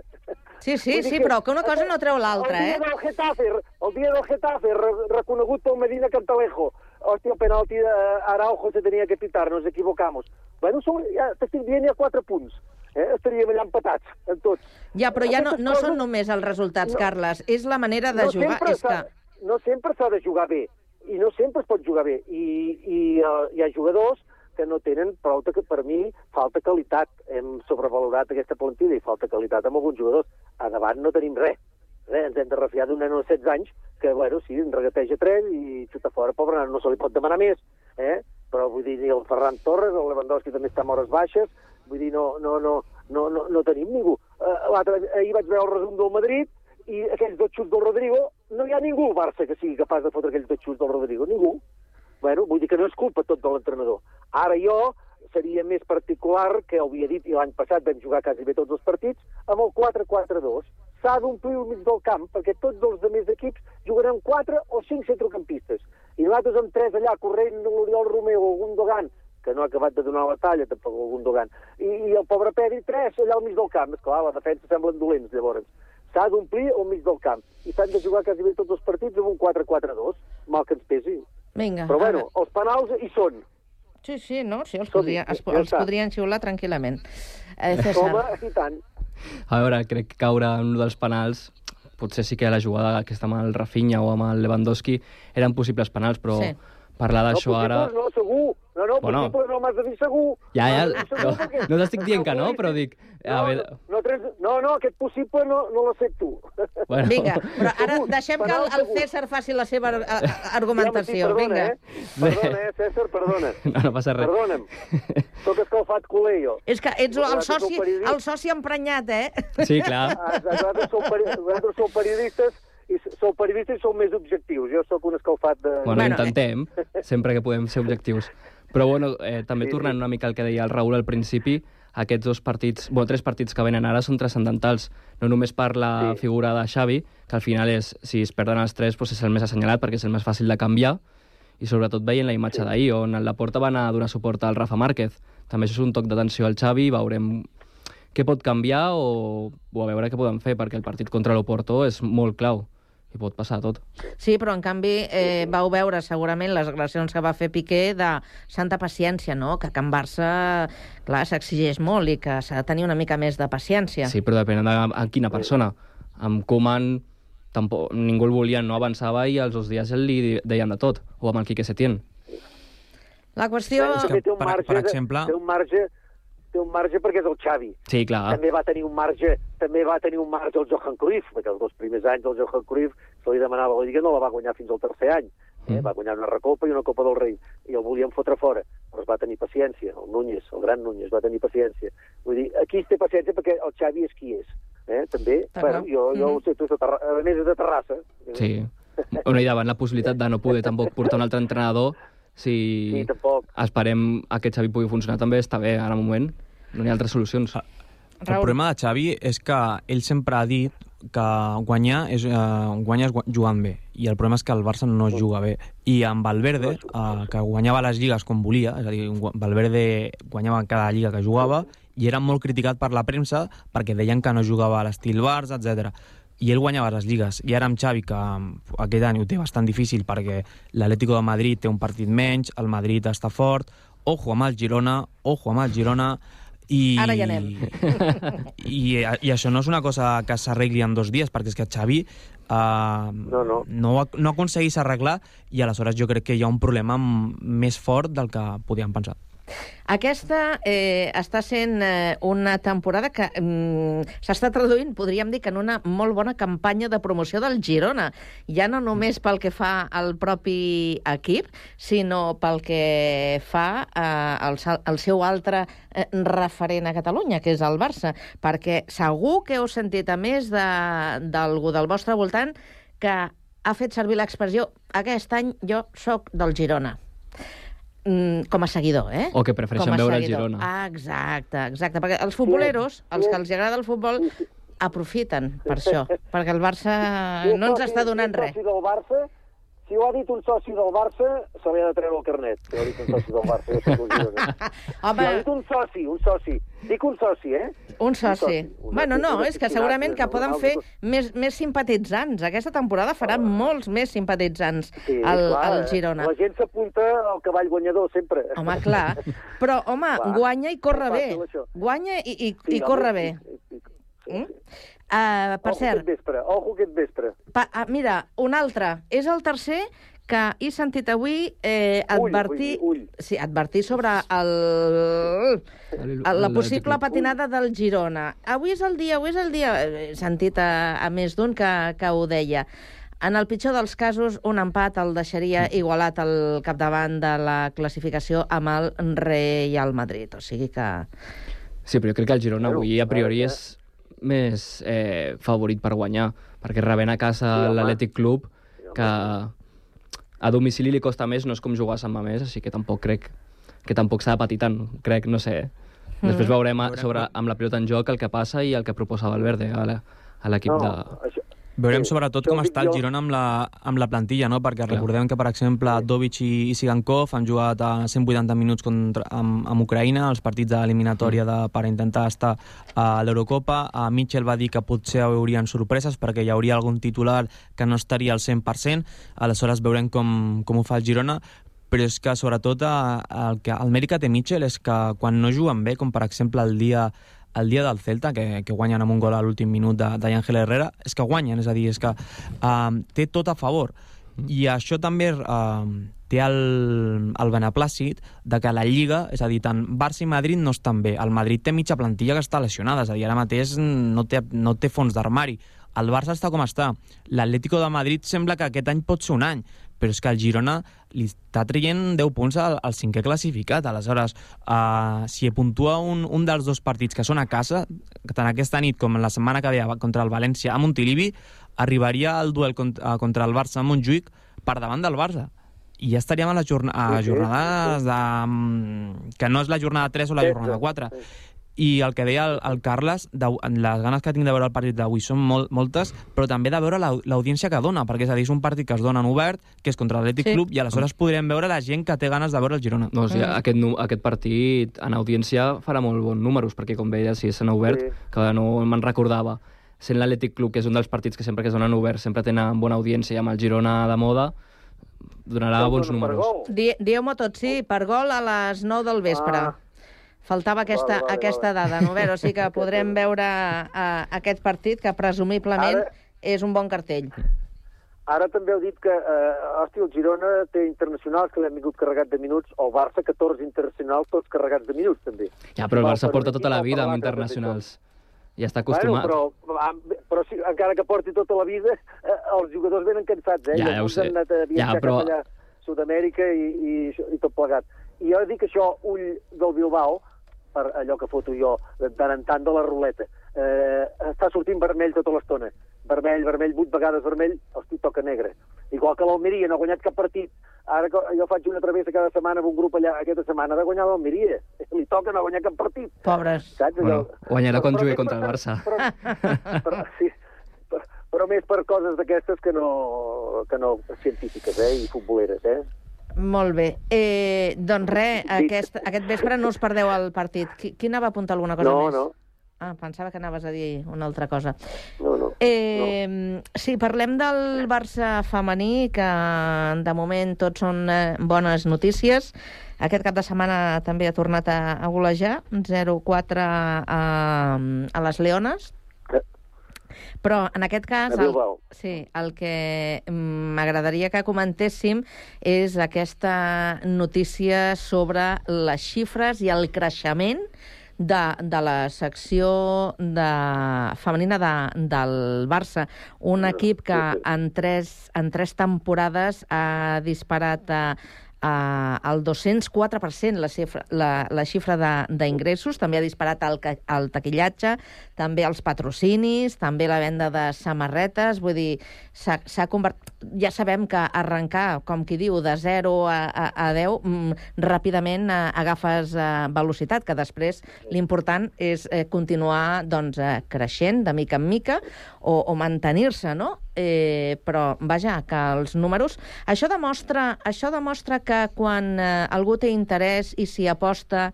[SPEAKER 1] Sí, sí, sí, però que una cosa no treu l'altra,
[SPEAKER 14] el dia
[SPEAKER 1] eh?
[SPEAKER 14] Del Getafe, el dia del Getafe, re reconegut pel Medina Cantalejo. Hòstia, el penalti d'Araujo se tenia que pitar, nos equivocamos. Bueno, som, ja t'estic dient, hi ha quatre punts. Eh? Estaríem allà empatats, en tots.
[SPEAKER 1] Ja, però ja no,
[SPEAKER 14] Aquestes
[SPEAKER 1] no
[SPEAKER 14] coses-
[SPEAKER 1] són només els resultats,
[SPEAKER 14] No.
[SPEAKER 1] Carles, és la manera de
[SPEAKER 14] no
[SPEAKER 1] jugar. És que...
[SPEAKER 14] No sempre s'ha de jugar bé, i no sempre es pot jugar bé. I, i uh, hi ha jugadors que no tenen prou, que per mi falta qualitat. Hem sobrevalorat aquesta plantilla i falta qualitat amb alguns jugadors. A davant no tenim res. Res ens hem de refiar d'un nen de 16 anys que, bueno, sí, en regateja tres i xuta fora. Pobre nen, no se li pot demanar més, eh? Però vull dir, ni el Ferran Torres, el Lewandowski també està amb hores baixes, vull dir, no, no, no, no, no, no tenim ningú. L'altre, ahir vaig veure el resum del Madrid i aquells dos xuts del Rodrigo, no hi ha ningú al Barça que sigui capaç de fotre aquells dos xuts del Rodrigo, ningú. Bueno, vull dir que no és culpa tot de l'entrenador. Ara jo seria més particular, que havia dit, i l'any passat vam jugar quasi bé tots els partits, amb el 4-4-2. S'ha d'omplir el mig del camp, perquè tots els demés equips jugaran 4 o 5 centrocampistes. I nosaltres amb 3 allà, corrent l'Oriol Romeu o Gundogan, que no ha acabat de donar la talla, tampoc el Gundogan, i, i el pobre Pedri, 3 allà al mig del camp. Esclar, la defensa semblen dolents, llavors. S'ha d'omplir el mig del camp. I s'han de jugar quasi bé tots els partits amb un 4-4-2, mal que ens pesi.
[SPEAKER 1] Vinga.
[SPEAKER 14] Però bueno, els penals hi són.
[SPEAKER 1] Sí, sí, no? Sí, els, podria, els, els podrien xiular tranquil·lament. Eh,
[SPEAKER 14] Home,
[SPEAKER 1] César.
[SPEAKER 14] i tant.
[SPEAKER 16] A veure, crec que caure en un dels penals potser sí que la jugada aquesta amb el Rafinha o amb el Lewandowski eren possibles penals, però
[SPEAKER 1] Sí.
[SPEAKER 16] parlar d'això
[SPEAKER 14] no,
[SPEAKER 16] ara...
[SPEAKER 14] No, segur. No, no,
[SPEAKER 16] Bueno.
[SPEAKER 14] possible no m'has de dir segur.
[SPEAKER 16] Ja, ja,
[SPEAKER 14] No, segur
[SPEAKER 16] no,
[SPEAKER 14] perquè-
[SPEAKER 16] no t'estic dient que no, però dic... A
[SPEAKER 14] No,
[SPEAKER 16] veure,
[SPEAKER 14] no, trens, no, no, aquest possible no, no tu.
[SPEAKER 16] Bueno.
[SPEAKER 1] Vinga, però ara deixem que el, el. César faci la seva a- argumentació.
[SPEAKER 14] Ja, sí, perdona,
[SPEAKER 1] Vinga.
[SPEAKER 14] Eh? Perdona, eh, César, perdona.
[SPEAKER 16] no, no passa res.
[SPEAKER 14] Perdona'm. Soc escalfat culer, jo.
[SPEAKER 1] És que ets el soci, el soci emprenyat, eh?
[SPEAKER 16] Sí, clar.
[SPEAKER 14] Ah, Vosaltres sou, peri vosaltres sou periodistes i sou periodistes i sou més objectius. Jo sóc un escalfat de...
[SPEAKER 16] Bueno, bueno intentem, sempre que podem ser objectius. Però bueno, eh, també tornant una mica al que deia el Raül al principi, aquests dos partits, bueno, tres partits que venen ara són transcendentals. No només per la sí. figura de Xavi, que al final és, si es perden els tres, doncs és el més assenyalat perquè és el més fàcil de canviar, i sobretot veient la imatge sí. d'ahir, on el Laporta va anar a donar suport al Rafa Márquez. També això és un toc d'atenció al Xavi, veurem què pot canviar o, o a veure què poden fer, perquè el partit contra l'Oporto és molt clau i pot passar tot.
[SPEAKER 1] Sí, però en canvi eh, vau veure segurament les declaracions que va fer Piqué de santa paciència, no? Que a Can Barça, clar, s'exigeix molt i que s'ha de tenir una mica més de paciència.
[SPEAKER 16] Sí, però depèn de a quina persona. Amb Koeman tampoc, ningú el volia, no avançava i als dos dies li deien de tot, o amb el Quique Setién.
[SPEAKER 1] La qüestió...
[SPEAKER 14] Té un
[SPEAKER 15] per-
[SPEAKER 14] marge,
[SPEAKER 15] per exemple-
[SPEAKER 14] té un marge té un marge perquè és el Xavi.
[SPEAKER 16] Sí, clar.
[SPEAKER 14] També va tenir un marge, també va tenir un marge el Johan Cruyff, perquè els dos primers anys del Johan Cruyff se li demanava la Lliga, no la va guanyar fins al tercer any. Eh? Va guanyar una recopa i una Copa del Rei, i el volien fotre fora, però es va tenir paciència, el Núñez, el gran Núñez, va tenir paciència. Vull dir, aquí es té paciència perquè el Xavi és qui és. Eh? També, bueno, jo, jo
[SPEAKER 1] Mhm.
[SPEAKER 14] ho sé, tu, a més és de Terrassa.
[SPEAKER 16] Sí. Bueno, i davant la possibilitat de no poder tampoc portar un altre entrenador, si
[SPEAKER 14] Sí, tampoc.
[SPEAKER 16] esperem a que Xavi pugui funcionar també, està bé, ara al moment. No hi ha altres solucions.
[SPEAKER 15] El problema de Xavi és que ell sempre ha dit que guanyar és, uh, guanyar és jugant bé i el problema és que el Barça no juga bé i amb Valverde, uh, que guanyava les lligues com volia, és a dir, Valverde guanyava cada lliga que jugava i era molt criticat per la premsa perquè deien que no jugava a l'estil Barça, etc. i ell guanyava les lligues. I ara amb Xavi, que aquest any ho té bastant difícil perquè l'Atlético de Madrid té un partit menys, el Madrid està fort, ojo amb el Girona, ojo amb el Girona, i,
[SPEAKER 1] Ara hi anem.
[SPEAKER 15] i, I això no és una cosa que s'arregli en dos dies, perquè és que Xavi uh,
[SPEAKER 14] no, no.
[SPEAKER 15] No, no aconseguís arreglar i aleshores jo crec que hi ha un problema més fort del que podíem pensar.
[SPEAKER 1] Aquesta eh, està sent eh, una temporada que mm, s'està traduint, podríem dir, que en una molt bona campanya de promoció del Girona. Ja no només pel que fa al propi equip, sinó pel que fa eh, al, al seu altre eh, referent a Catalunya, que és el Barça. Perquè segur que heu sentit a més de- d'algú del vostre voltant que ha fet servir l'expressió aquest any jo sóc del Girona. Mm, com a seguidor, eh?
[SPEAKER 16] O que prefereixen
[SPEAKER 1] Com a
[SPEAKER 16] veure el
[SPEAKER 1] seguidor.
[SPEAKER 16] Girona.
[SPEAKER 1] Ah, exacte, exacte. Perquè els futboleros, els que els agrada el futbol, aprofiten per això, perquè el Barça no ens està donant res.
[SPEAKER 14] fossi del Barça, si ho ha dit un soci del Barça, se li ha de treure el carnet. Si ho ha dit un soci del Barça, jo.
[SPEAKER 1] Home.
[SPEAKER 14] Si ho ha dit un soci, un soci. Dic un soci, eh?
[SPEAKER 1] Un soci.
[SPEAKER 14] Un
[SPEAKER 1] Bueno, no, és que segurament que poden fer més, més simpatitzants. Aquesta temporada farà molts més simpatitzants
[SPEAKER 14] Sí,
[SPEAKER 1] al,
[SPEAKER 14] clar,
[SPEAKER 1] al
[SPEAKER 14] eh?
[SPEAKER 1] Girona.
[SPEAKER 14] La gent s'apunta al cavall guanyador, sempre.
[SPEAKER 1] Home, clar. Però, home,
[SPEAKER 14] Clar.
[SPEAKER 1] guanya i corre bé. Guanya i, i,
[SPEAKER 14] Sí,
[SPEAKER 1] i corre bé.
[SPEAKER 14] sí, sí,
[SPEAKER 1] Mm? Uh, per
[SPEAKER 14] Ojo
[SPEAKER 1] cert,
[SPEAKER 14] aquest vespre, ojo aquest vespre.
[SPEAKER 1] pa, uh, mira, un altre. És el tercer que he sentit avui eh,
[SPEAKER 14] Ull,
[SPEAKER 1] advertir,
[SPEAKER 14] vull dir,
[SPEAKER 1] sí, advertir sobre el, el, la possible patinada del Girona. Avui és el dia, avui és el dia. He sentit a, a més d'un que, que ho deia. En el pitjor dels casos, un empat el deixaria igualat al capdavant de la classificació amb el Real Madrid. O sigui que...
[SPEAKER 16] Sí, però jo crec que el Girona avui a priori és més eh, favorit per guanyar, perquè rebent a casa
[SPEAKER 14] Sí,
[SPEAKER 16] l'Atlètic Club, que a domicili li costa més, no és com jugar a Sant Mamés, així que tampoc crec que tampoc s'ha de patir tant, crec, no sé. Després
[SPEAKER 14] Mm.
[SPEAKER 16] veurem a, sobre, amb la pilota en joc el que passa i el que proposa Valverde a la- a l'equip
[SPEAKER 15] No,
[SPEAKER 16] de...
[SPEAKER 15] Veurem
[SPEAKER 16] Sí,
[SPEAKER 15] sobretot com
[SPEAKER 16] dic
[SPEAKER 15] està el
[SPEAKER 16] jo.
[SPEAKER 15] Girona amb la, amb la plantilla, no? perquè recordem que, per exemple, Dovic i, i Sigankov han jugat a 180 minuts contra, amb, amb Ucraïna, els partits d'eliminatòria de, per intentar estar a l'Eurocopa. A Mitchell va dir que potser haurien sorpreses perquè hi hauria algun titular que no estaria al 100%, aleshores veurem com, com ho fa el Girona, però és que sobretot el, que, el mèrit que té Mitchell és que quan no juguen bé, com per exemple el dia el dia del Celta, que, que guanyen amb un gol a l'últim minut Ángel Herrera, és que guanyen, és a dir, és que uh, té tot a favor. I això també uh, té el, el beneplàcit de que la Lliga, és a dir, tant Barça i Madrid no estan bé. El Madrid té mitja plantilla que està lesionada, és a dir, ara mateix no té, no té fons d'armari. El Barça està com està. L'Atlético de Madrid sembla que aquest any pot ser un any, però és que el Girona li està traient 10 punts al, al cinquè classificat. Aleshores, uh, si puntua un, un dels dos partits que són a casa, tant aquesta nit com la setmana que ve contra el València a Montilivi, arribaria al duel contra, contra el Barça a Montjuïc per davant del Barça. I ja estaríem a les jorna a jornades de... mm, que no és la jornada 3 o la jornada 4. I el que deia el, el Carles, de, les ganes que tinc de veure el partit d'avui són molt, moltes, però també de veure l'au- l'audiència que dona, perquè és a dir, és un partit que es dona en obert, que és contra l'Atlètic
[SPEAKER 16] Sí.
[SPEAKER 15] Club, i aleshores podrem veure la gent que té ganes de veure el Girona.
[SPEAKER 16] No, o sigui, aquest, nu- aquest partit en audiència farà molt bons números, perquè com veia, si és en obert,
[SPEAKER 15] Sí.
[SPEAKER 16] que no me'n recordava, sent l'Atlètic Club, que és un dels partits que sempre que es donen obert sempre tenen bona audiència, i amb el Girona de moda, donarà bons números.
[SPEAKER 1] Di Dieu-m'ho tot, sí, per gol a les 9 del vespre.
[SPEAKER 14] Ah.
[SPEAKER 1] Faltava aquesta,
[SPEAKER 14] Vale, vale,
[SPEAKER 1] aquesta dada, no? A veure, o sigui que podrem veure uh, aquest partit que presumiblement
[SPEAKER 14] Ara-
[SPEAKER 1] és un bon cartell.
[SPEAKER 14] Ara també heu dit que, eh, hòstia, el Girona té internacionals que l'han vingut carregat de minuts, o el Barça 14 internacionals tots carregats de minuts, també.
[SPEAKER 16] Ja, però el Barça porta tota la vida amb internacionals. Ja està acostumat.
[SPEAKER 14] Bueno, però, però si, encara que porti tota la vida, eh, els jugadors venen cansats, eh?
[SPEAKER 16] Ja,
[SPEAKER 14] I
[SPEAKER 16] ja ho sé.
[SPEAKER 14] Han anat a viatjar
[SPEAKER 16] Ja, però-
[SPEAKER 14] cap allà a Sud-amèrica i, i, i tot plegat. I jo dic això, ull del Bilbao, per allò que foto jo de tant en tant de la ruleta, eh, està sortint vermell tota l'estona. Vermell, vermell, vuit vegades vermell, hosti, toca negre. Igual que l'Almeria no ha guanyat cap partit. Ara que jo faig una travessa cada setmana amb un grup allà, aquesta setmana ha de guanyar l'Almeria. Li toca no guanyar cap partit.
[SPEAKER 1] Pobres.
[SPEAKER 14] Saps?
[SPEAKER 16] Bueno, guanyarà quan
[SPEAKER 14] Però-
[SPEAKER 16] jugui
[SPEAKER 14] però-
[SPEAKER 16] contra el Barça.
[SPEAKER 14] però, sí, però, però més per coses d'aquestes que no, que no científiques eh, i futboleres. Eh?
[SPEAKER 1] Molt bé. Eh, doncs res, aquest, aquest vespre no us perdeu el partit. Qui, qui anava a apuntar alguna cosa
[SPEAKER 14] No,
[SPEAKER 1] més?
[SPEAKER 14] no.
[SPEAKER 1] Ah, pensava que anaves a dir una altra cosa.
[SPEAKER 14] No, no.
[SPEAKER 1] Eh, Sí, parlem del Barça femení, que de moment tot són eh, bones notícies. Aquest cap de setmana també ha tornat a, a golejar, 0-4 a, a les Leones. Però en aquest cas, el, sí, el que mm, m'agradaria que comentéssim és aquesta notícia sobre les xifres i el creixement de, de la secció de, femenina de, del Barça. Un equip que en tres, en tres temporades ha disparat a, a, al 204% la xifra, la, la xifra d'ingressos, també ha disparat el, el taquillatge, també els patrocinis, també la venda de samarretes, vull dir, s'ha convertit... Ja sabem que arrencar, com qui diu, de 0 a, a, a 10, mm, ràpidament eh, agafes eh, velocitat, que després l'important és eh, continuar doncs, eh, creixent de mica en mica o, o mantenir-se, no? eh, però, vaja, que els números... Això demostra, això demostra que quan eh, algú té interès i s'hi aposta,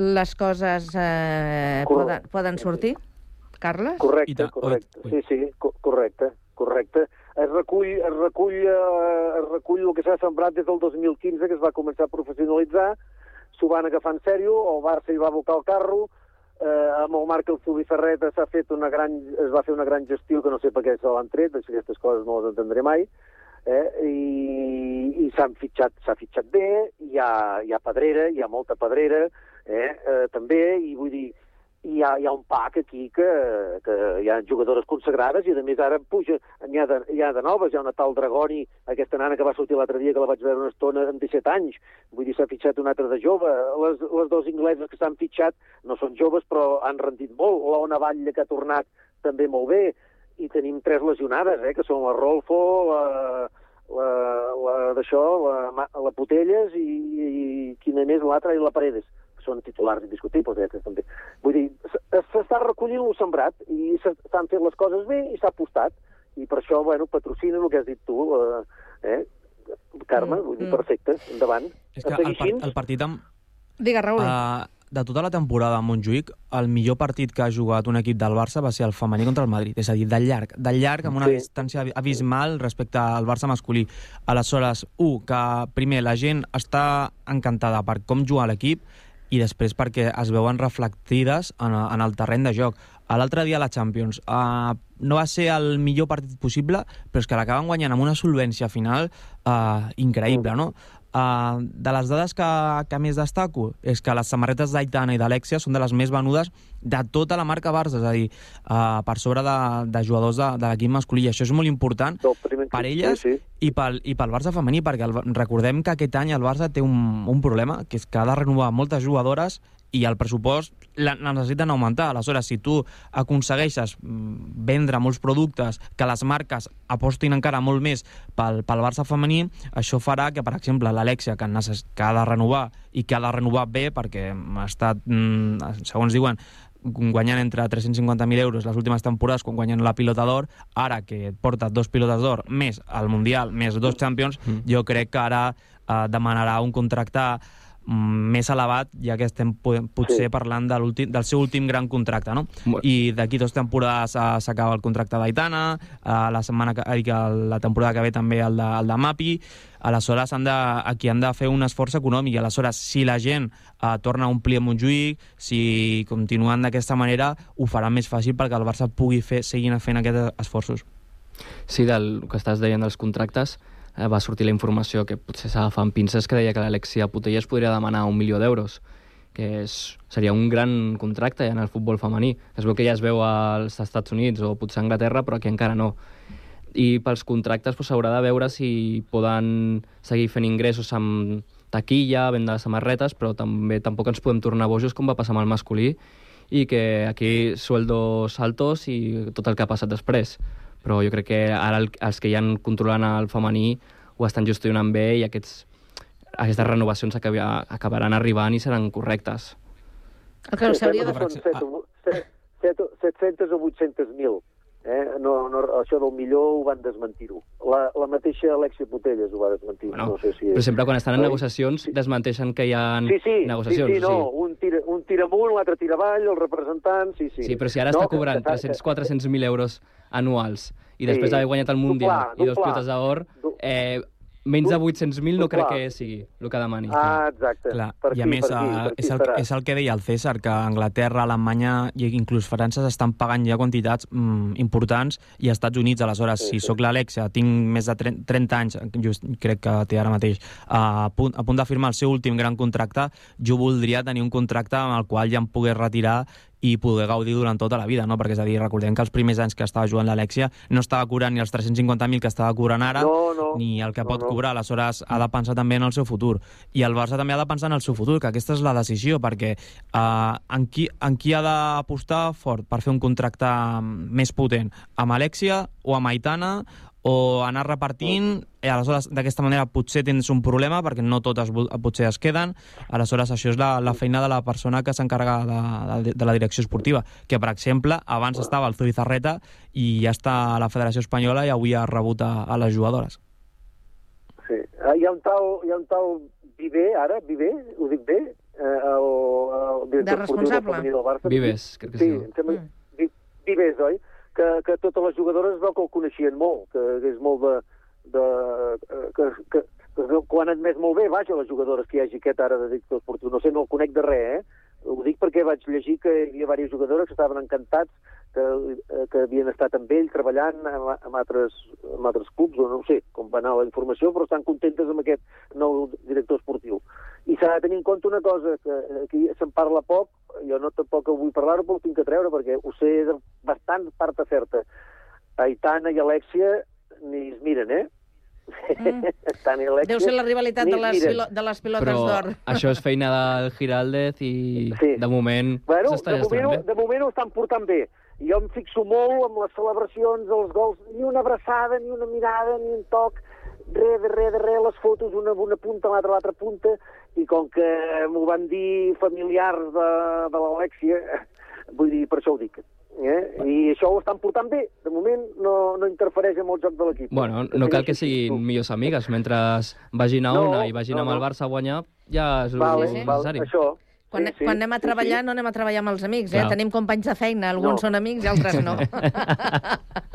[SPEAKER 1] les coses eh, poden, poden sortir? Carles?
[SPEAKER 14] Correcte, correcte. Sí, sí, co correcte, correcte. Es recull, es recull, eh, es recull el que s'ha sembrat des del 2015, que es va començar a professionalitzar, s'ho van agafar en sèrio, el Barça hi va abocar el carro, eh, amb el Marc el Ferreta s'ha fet una gran, es va fer una gran gestió que no sé per què se l'han tret, doncs aquestes coses no les entendré mai, eh, i, i s'han fitxat, s'ha fitxat bé, hi ha, hi ha pedrera, hi ha molta pedrera, eh, eh, també, i vull dir, hi ha, hi ha un pack aquí que, que hi ha jugadores consagrades i a més ara puja, hi ha, de, hi ha de noves, hi ha una tal Dragoni, aquesta nana que va sortir l'altre dia que la vaig veure una estona amb 17 anys, vull dir, s'ha fitxat una altra de jove, les, les dues ingleses que s'han fitxat no són joves però han rendit molt, l'Ona Batlle que ha tornat també molt bé, i tenim tres lesionades, eh, que són la Rolfo, la, la, la d'això, la, la Potelles i, i quina més, l'altra, i la Paredes són titulars indiscutibles, eh, també. Vull dir, s'està recollint el sembrat i s'estan fent les coses bé i s'ha apostat. I per això, bueno, patrocina el que has dit tu, eh, eh? Carme, mm, vull dir,
[SPEAKER 15] mm.
[SPEAKER 14] perfecte, endavant.
[SPEAKER 15] És que el, par el partit amb...
[SPEAKER 1] Digue, Raül.
[SPEAKER 15] Uh, de tota la temporada a Montjuïc, el millor partit que ha jugat un equip del Barça va ser el femení contra el Madrid, és a dir, de llarg, de llarg, amb una sí. distància abismal respecte al Barça masculí. Aleshores, un, que primer la gent està encantada per com juga l'equip, i després perquè es veuen reflectides en, en el terreny de joc. L'altre dia a la Champions uh, no va ser el millor partit possible, però és que l'acaben guanyant amb una solvència final uh, increïble, no? Uh, de les dades que, que més destaco és que les samarretes d'Aitana i d'Alexia són de les més venudes de tota la marca Barça, és a dir, uh, per sobre de, de jugadors de, de l'equip masculí. I això és molt important per elles sí, sí. I, pel, i pel Barça femení, perquè el, recordem que aquest any el Barça té un, un problema, que és que ha de renovar moltes jugadores i el pressupost la, la necessiten augmentar. Aleshores, si tu aconsegueixes mm, vendre molts productes, que les marques apostin encara molt més pel, pel Barça femení, això farà que, per exemple, l'Alexia, que, que ha de renovar i que ha de renovar bé perquè ha estat, mm, segons diuen, guanyant entre 350.000 euros les últimes temporades quan guanyen la pilota d'or, ara que porta dos pilotes d'or, més el Mundial, més dos Champions, mm. jo crec que ara eh, demanarà un contracte més elevat, ja que estem potser sí. parlant de del seu últim gran contracte, no? I d'aquí dues temporades uh, s'acaba el contracte d'Aitana, uh, la setmana que, uh, la temporada que ve també el de, el de Mapi, aleshores han de, aquí han de fer un esforç econòmic, aleshores si la gent uh, torna a omplir a Montjuïc, si continuen d'aquesta manera, ho farà més fàcil perquè el Barça pugui fer, seguir fent aquests esforços.
[SPEAKER 16] Sí, del que estàs deien dels contractes, eh, va sortir la informació que potser s'agafa amb pinces que deia que l'Alexia Putelles podria demanar un milió d'euros que és, seria un gran contracte ja en el futbol femení. Es veu que ja es veu als Estats Units o potser a Anglaterra, però aquí encara no. I pels contractes s'haurà pues, de veure si poden seguir fent ingressos amb taquilla, venda de samarretes, però també tampoc ens podem tornar bojos com va passar amb el masculí i que aquí sueldos altos i tot el que ha passat després però jo crec que ara el, els que hi han controlant el femení ho estan gestionant bé i aquests, aquestes renovacions acabaran arribant i seran correctes.
[SPEAKER 1] El que s'hauria de
[SPEAKER 14] fer... 700 o 800.000 Eh? No, no, això del millor ho van desmentir-ho. La, la mateixa Alexia Putelles ho va desmentir.
[SPEAKER 16] Bueno,
[SPEAKER 14] no sé si és...
[SPEAKER 16] Però sempre quan estan en negociacions sí. desmenteixen que hi ha
[SPEAKER 14] sí, sí,
[SPEAKER 16] negociacions.
[SPEAKER 14] Sí, sí, no, sí. un tira, un tira amunt, l'altre tira avall, el representant, sí, sí.
[SPEAKER 16] Sí, però si ara no, està cobrant 300-400.000 euros anuals i després sí. d'haver guanyat el Mundial i dos pilotes d'or, eh, menys de 800.000 no crec que sigui el que demani.
[SPEAKER 14] Ah, exacte.
[SPEAKER 15] Clar. Per I a aquí, més, per aquí, per aquí és, el, és el que deia el César, que Anglaterra, Alemanya i inclús França estan pagant ja quantitats mm, importants i als Estats Units, aleshores, sí, si sí. sóc l'Alexia, tinc més de 30 anys, just crec que té ara mateix, a punt, a punt de firmar el seu últim gran contracte, jo voldria tenir un contracte amb el qual ja em pogués retirar i poder gaudir durant tota la vida, no? Perquè, és a dir, recordem que els primers anys que estava jugant l'Alexia no estava cobrant ni els 350.000 que estava cobrant ara,
[SPEAKER 14] no, no,
[SPEAKER 15] ni el que
[SPEAKER 14] no,
[SPEAKER 15] pot
[SPEAKER 14] no.
[SPEAKER 15] cobrar. Aleshores, ha de pensar també en el seu futur. I el Barça també ha de pensar en el seu futur, que aquesta és la decisió, perquè eh, en, qui, en qui ha d'apostar fort per fer un contracte més potent? Amb Alexia o amb Aitana o anar repartint, i aleshores d'aquesta manera potser tens un problema perquè no totes potser es queden, aleshores això és la, la feina de la persona que s'encarrega de, de, de la direcció esportiva, que per exemple abans estava el Zubizarreta i ja està a la Federació Espanyola i avui ha rebut a, a les jugadores.
[SPEAKER 14] Sí. Ah, Hi ha un tal, hi ha un tal Viver, ara, Viver, ho dic bé? Eh, el, el director
[SPEAKER 1] De
[SPEAKER 14] esportiu del
[SPEAKER 1] responsable.
[SPEAKER 14] del Barça.
[SPEAKER 16] Vives, crec que
[SPEAKER 14] sí.
[SPEAKER 16] sí.
[SPEAKER 14] Em sembla, Vi- Vives, oi? Que, que totes les jugadores es veu que el coneixien molt, que és molt de... de que, que, que, que ho han admès molt bé, vaja, les jugadores que hi hagi aquest ara de director esportiu. No sé, no el conec de res, eh? Ho dic perquè vaig llegir que hi havia diverses jugadores que estaven encantats que, eh, que havien estat amb ell treballant amb, amb, altres, amb altres clubs, o no ho sé com va anar la informació, però estan contentes amb aquest nou director esportiu. I s'ha de tenir en compte una cosa, que aquí se'n parla poc, jo no tampoc vull parlar-ho, però ho tinc que treure, perquè ho sé de bastant part certa. Aitana i Alexia ni es miren, eh? Mm.
[SPEAKER 1] Deu ser la rivalitat de
[SPEAKER 14] es
[SPEAKER 1] les, pilo de les pilotes
[SPEAKER 16] Però
[SPEAKER 1] d'or.
[SPEAKER 16] això és feina del Giraldez i
[SPEAKER 14] Sí.
[SPEAKER 16] de moment
[SPEAKER 14] Bueno,
[SPEAKER 16] s'està
[SPEAKER 14] de moment,
[SPEAKER 16] bé.
[SPEAKER 14] de moment ho estan portant bé. Jo em fixo molt amb les celebracions, els gols, ni una abraçada, ni una mirada, ni un toc, res de res de res, les fotos una una punta, l'altra a l'altra punta, i com que m'ho van dir familiars de, de l'Alexia, vull dir, per això ho dic. Eh? I això ho estan portant bé. De moment no, no interfereix amb el joc de l'equip.
[SPEAKER 16] Bueno, no cal que siguin millors amigues. Mentre vagin a
[SPEAKER 14] No,
[SPEAKER 16] una i vagin
[SPEAKER 14] no,
[SPEAKER 16] amb el
[SPEAKER 14] no.
[SPEAKER 16] Barça a guanyar, ja és
[SPEAKER 14] Vale,
[SPEAKER 16] el
[SPEAKER 14] val,
[SPEAKER 16] necessari.
[SPEAKER 14] això.
[SPEAKER 1] Quan,
[SPEAKER 14] Sí, sí,
[SPEAKER 1] quan anem a
[SPEAKER 14] sí,
[SPEAKER 1] treballar
[SPEAKER 14] sí.
[SPEAKER 1] no anem a treballar amb els amics, eh?
[SPEAKER 16] Clar.
[SPEAKER 1] Tenim companys de feina, alguns
[SPEAKER 14] No.
[SPEAKER 1] són amics i altres no.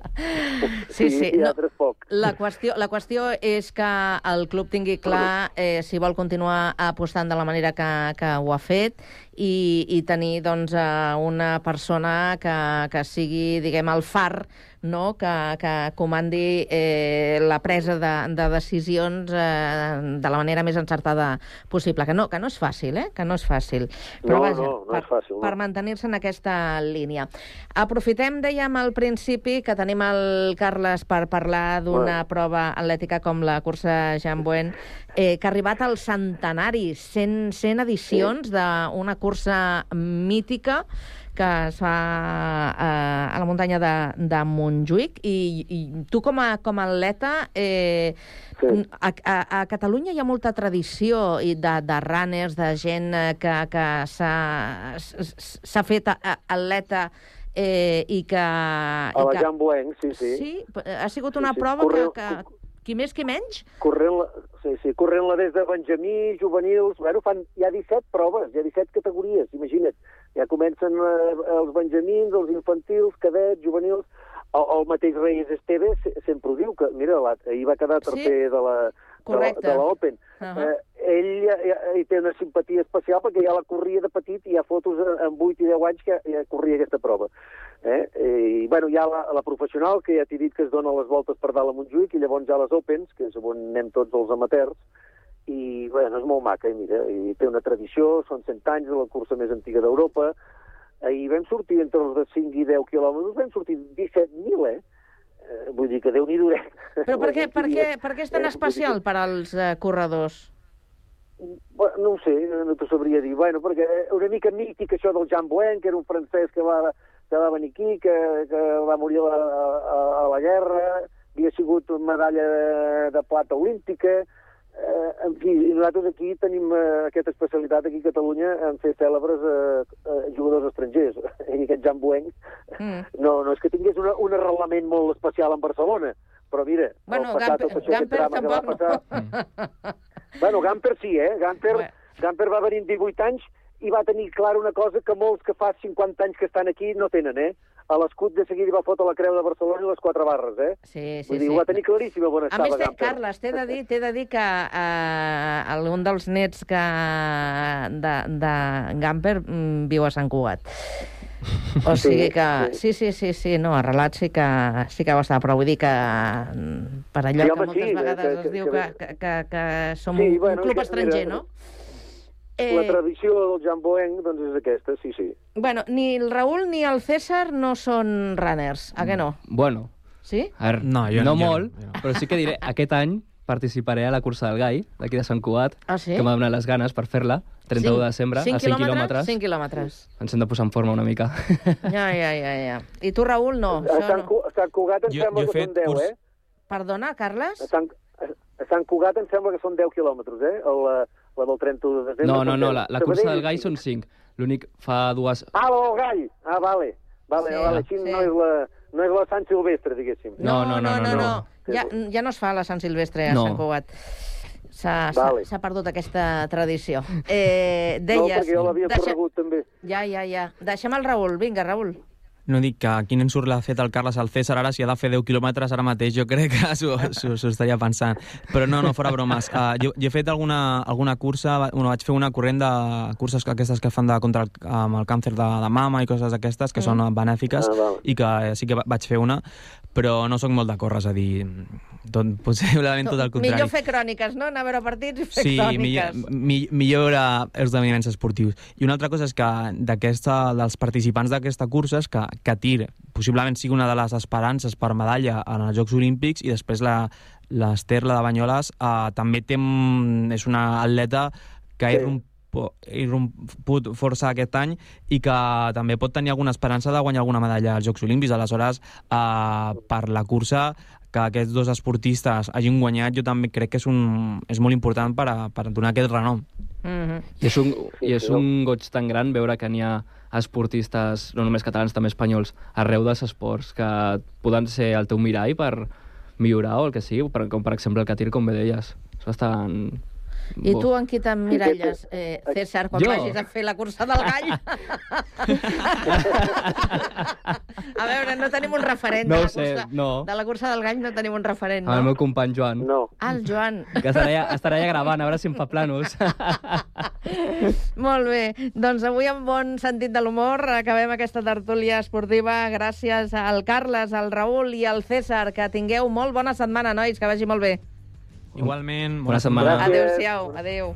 [SPEAKER 1] sí, sí. No,
[SPEAKER 14] poc.
[SPEAKER 1] la, qüestió, la qüestió és que el club tingui clar eh, si vol continuar apostant de la manera que, que ho ha fet i, i tenir doncs, eh, una persona que, que sigui, diguem, el far no? que, que comandi eh, la presa de, de decisions eh, de la manera més encertada possible. Que no, que no és fàcil, eh? Que no és fàcil. Però
[SPEAKER 14] No,
[SPEAKER 1] vaja,
[SPEAKER 14] no, no
[SPEAKER 1] per,
[SPEAKER 14] és fàcil, no.
[SPEAKER 1] per mantenir-se en aquesta línia. Aprofitem, dèiem al principi, que tenim el Carles per parlar d'una
[SPEAKER 14] Bueno.
[SPEAKER 1] prova atlètica com la cursa Jean Buen, eh, que ha arribat al centenari, 100, 100 edicions d'una cursa mítica que es fa eh, a la muntanya de, de Montjuïc i, i tu com a, com a atleta eh,
[SPEAKER 14] Sí.
[SPEAKER 1] a, a, a Catalunya hi ha molta tradició i de, de runners, de gent eh, que, que s'ha fet a- atleta eh, i que...
[SPEAKER 14] A la Jan Boeng, sí, sí.
[SPEAKER 1] sí, ha sigut una
[SPEAKER 14] sí.
[SPEAKER 1] prova
[SPEAKER 14] Correu-
[SPEAKER 1] que, que qui més qui menys
[SPEAKER 14] Corrent-la sí, sí, corrent des de Benjamí, juvenils... Bueno, fan, hi ha 17 proves, hi ha 17 categories, imagina't. Ja comencen eh, els benjamins, els infantils, cadets, juvenils... El, el mateix Reyes Esteve se- sempre ho diu, que, mira, la, ahir va quedar tercer
[SPEAKER 1] Sí.
[SPEAKER 14] de la, de la,
[SPEAKER 1] Correcte.
[SPEAKER 14] de la Open.
[SPEAKER 1] Uh
[SPEAKER 14] eh, ell ja, ja, hi té una simpatia especial perquè ja la corria de petit i hi ha fotos amb 8 i 10 anys que ja corria aquesta prova. Eh? I, bueno, hi ha la, la professional, que ja t'he dit que es dona les voltes per dalt a Montjuïc, i llavors ha les Opens, que és on anem tots els amateurs, i bueno, és molt maca, i mira, i té una tradició, són 100 anys de la cursa més antiga d'Europa, ahir vam sortir entre els de 5 i 10 quilòmetres, vam sortir 17.000, eh? Eh, Vull dir que déu nhi duret.
[SPEAKER 1] Però per què, per què, per què és tan especial per als eh, corredors?
[SPEAKER 14] Bueno, no ho sé, no t'ho sabria dir. Bueno, perquè una mica mític això del Jean Bouen, que era un francès que va, que va venir aquí, que, que va morir a, la- a, a la guerra, havia sigut medalla de, de plata olímpica, eh, en fi, nosaltres aquí tenim eh, aquesta especialitat aquí a Catalunya en fer cèlebres eh, eh, jugadors estrangers. I aquest Jean Bouen
[SPEAKER 1] Mm.
[SPEAKER 14] no, no és que tingués una, un arrelament molt especial en Barcelona, però mira,
[SPEAKER 1] Bueno,
[SPEAKER 14] al passar
[SPEAKER 1] Gamper- Gamper
[SPEAKER 14] drama que va
[SPEAKER 1] tampoc
[SPEAKER 14] passar... Bueno, Gamper sí, eh? Gamper, Gamper va venir amb 18 anys i va tenir clar una cosa que molts que fa 50 anys que estan aquí no tenen, eh? A l'escut de seguida va fotre la creu de Barcelona i les quatre barres, eh?
[SPEAKER 1] Sí, sí,
[SPEAKER 14] Vull dir,
[SPEAKER 1] sí.
[SPEAKER 14] ho va tenir claríssim on
[SPEAKER 1] A
[SPEAKER 14] estava
[SPEAKER 1] més, té,
[SPEAKER 14] Gamper.
[SPEAKER 1] Carles, t'he de dir, t'he de dir que eh, algun dels nets que de, de Gamper mm, viu a Sant Cugat. O sigui que... Sí, sí, sí, sí, no, arrelat sí que, sí que ho està, però vull dir que mm, per allò
[SPEAKER 14] Sí,
[SPEAKER 1] que
[SPEAKER 14] home,
[SPEAKER 1] moltes
[SPEAKER 14] sí,
[SPEAKER 1] vegades
[SPEAKER 14] que-
[SPEAKER 1] es
[SPEAKER 14] que-
[SPEAKER 1] diu que,
[SPEAKER 14] que-
[SPEAKER 1] que, que, que som
[SPEAKER 14] Sí,
[SPEAKER 1] un,
[SPEAKER 14] bueno,
[SPEAKER 1] un club
[SPEAKER 14] que-
[SPEAKER 1] estranger,
[SPEAKER 14] mira,
[SPEAKER 1] no?
[SPEAKER 14] La
[SPEAKER 1] Eh,
[SPEAKER 14] tradició del Jean Boeng, doncs, és aquesta, sí, sí.
[SPEAKER 1] bueno, ni el Raül ni el César no són runners, a què no?
[SPEAKER 16] Bueno,
[SPEAKER 1] Sí?
[SPEAKER 16] a veure,
[SPEAKER 15] No, jo
[SPEAKER 16] no
[SPEAKER 15] no, jo
[SPEAKER 16] molt,
[SPEAKER 15] no, jo no.
[SPEAKER 16] però sí que diré, aquest any participaré a la cursa del Gai, d'aquí de Sant Cugat,
[SPEAKER 1] Ah, sí?
[SPEAKER 16] que m'ha donat les ganes per fer-la, 31 de desembre, a 5 quilòmetres.
[SPEAKER 1] 5 quilòmetres.
[SPEAKER 16] Ens hem de posar en forma una mica.
[SPEAKER 1] Ja, ja, ja, ja. I tu, Raül, no?
[SPEAKER 14] A Sant,
[SPEAKER 1] no.
[SPEAKER 14] Cu- Sant Cugat em
[SPEAKER 15] Jo-
[SPEAKER 14] sembla
[SPEAKER 15] jo
[SPEAKER 14] que són 10,
[SPEAKER 15] curs-
[SPEAKER 14] eh?
[SPEAKER 1] Perdona, Carles?
[SPEAKER 14] A Sant, a, a Sant Cugat em sembla que són 10 quilòmetres, eh? El, la, del 31 de desembre.
[SPEAKER 16] No, no, no,
[SPEAKER 14] 10.
[SPEAKER 16] la, la cursa del Gall són 5. L'únic fa dues...
[SPEAKER 14] Ah, la del Gall! Ah, vale. Vale,
[SPEAKER 1] Sí,
[SPEAKER 14] sí, vale. Així
[SPEAKER 1] sí.
[SPEAKER 14] no, és la, no és la Sant Silvestre, diguéssim.
[SPEAKER 16] No, no, no, no, no.
[SPEAKER 1] Ja, ja no es fa la Sant Silvestre a
[SPEAKER 16] No.
[SPEAKER 1] Sant Cugat. S'ha s'ha-
[SPEAKER 14] Vale.
[SPEAKER 1] perdut aquesta tradició. Eh,
[SPEAKER 14] No,
[SPEAKER 1] deies...
[SPEAKER 14] perquè jo l'havia
[SPEAKER 1] deixa-
[SPEAKER 14] corregut, també.
[SPEAKER 1] Ja, ja, ja. Deixem el Raül. Vinga, Raül.
[SPEAKER 15] No dic que quin ensurt l'ha fet el Carles al César ara, si ha de fer 10 quilòmetres ara mateix, jo crec que s'ho estaria pensant. Però no, no, fora bromes. Uh, jo, jo he fet alguna, alguna cursa, bueno, vaig fer una corrent de curses que- aquestes que fan de, contra el, amb el càncer de, de mama i coses d'aquestes, que
[SPEAKER 14] Mm.
[SPEAKER 15] són benèfiques,
[SPEAKER 14] Ah, val.
[SPEAKER 15] i que eh, sí que va- vaig fer una, però no sóc molt de córrer, és a dir, tot, possiblement tot el contrari.
[SPEAKER 1] Millor fer cròniques, no? Anar a veure partits i fer
[SPEAKER 15] Sí, millor,
[SPEAKER 1] cròniques.
[SPEAKER 15] mi- millor veure esdeveniments esportius. I una altra cosa és que d'aquesta dels participants d'aquesta cursa és que, que tir possiblement sigui una de les esperances per medalla en els Jocs Olímpics i després la l'Ester, la de Banyoles, eh, també té, és una atleta que ha
[SPEAKER 14] Sí.
[SPEAKER 15] irrompo- irromput força aquest any i que també pot tenir alguna esperança de guanyar alguna medalla als Jocs Olímpics. Aleshores, eh, per la cursa, que aquests dos esportistes hagin guanyat, jo també crec que és, un, és molt important per, a, per donar aquest renom.
[SPEAKER 1] Mm
[SPEAKER 16] I és un, i és
[SPEAKER 14] sí,
[SPEAKER 16] un goig tan gran veure que n'hi ha esportistes, no només catalans, també espanyols, arreu dels esports, que poden ser el teu mirall per millorar o el que sigui, per, com per exemple el Catir, com bé deies. És bastant...
[SPEAKER 1] I tu en qui t'emmiralles, eh, César, quan
[SPEAKER 16] Jo?
[SPEAKER 1] vagis a fer la cursa del gall? a veure, no tenim un referent
[SPEAKER 16] No
[SPEAKER 1] de,
[SPEAKER 16] ho
[SPEAKER 1] la
[SPEAKER 16] sé,
[SPEAKER 1] cursa,
[SPEAKER 16] no.
[SPEAKER 1] de la cursa del gall, no tenim un referent,
[SPEAKER 16] El
[SPEAKER 1] no?
[SPEAKER 16] meu company Joan.
[SPEAKER 14] No.
[SPEAKER 1] Ah, el Joan.
[SPEAKER 16] Que estarà allà, estarà allà gravant, a veure si em fa planos.
[SPEAKER 1] Molt bé, doncs avui amb bon sentit de l'humor acabem aquesta tertúlia esportiva gràcies al Carles, al Raül i al César. Que tingueu molt bona setmana, nois, que vagi molt bé.
[SPEAKER 15] Igualment,
[SPEAKER 16] Bona setmana.
[SPEAKER 1] Adéu-siau, adéu.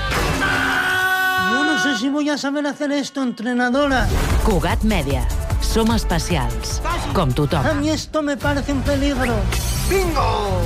[SPEAKER 17] Si voy a saber hacer esto, entrenadora.
[SPEAKER 18] Cugat Mèdia. Som especials, com tothom.
[SPEAKER 17] A mí esto me parece un peligro. ¡Bingo!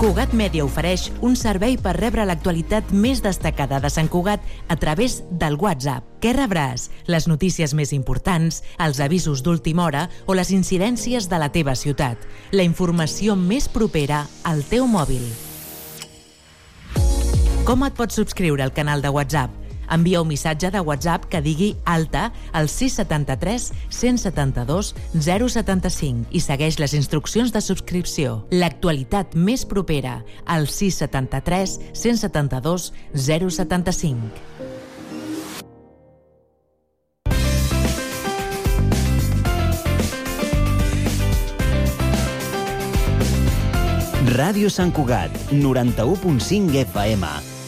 [SPEAKER 18] Cugat Mèdia ofereix un servei per rebre l'actualitat més destacada de Sant Cugat a través del WhatsApp. Què rebràs? Les notícies més importants, els avisos d'última hora o les incidències de la teva ciutat. La informació més propera al teu mòbil. Com et pots subscriure al canal de WhatsApp? Envia un missatge de WhatsApp que digui alta al 673 172 075 i segueix les instruccions de subscripció. L'actualitat més propera al 673 172 075.
[SPEAKER 19] Ràdio Sant Cugat, 91.5 FM.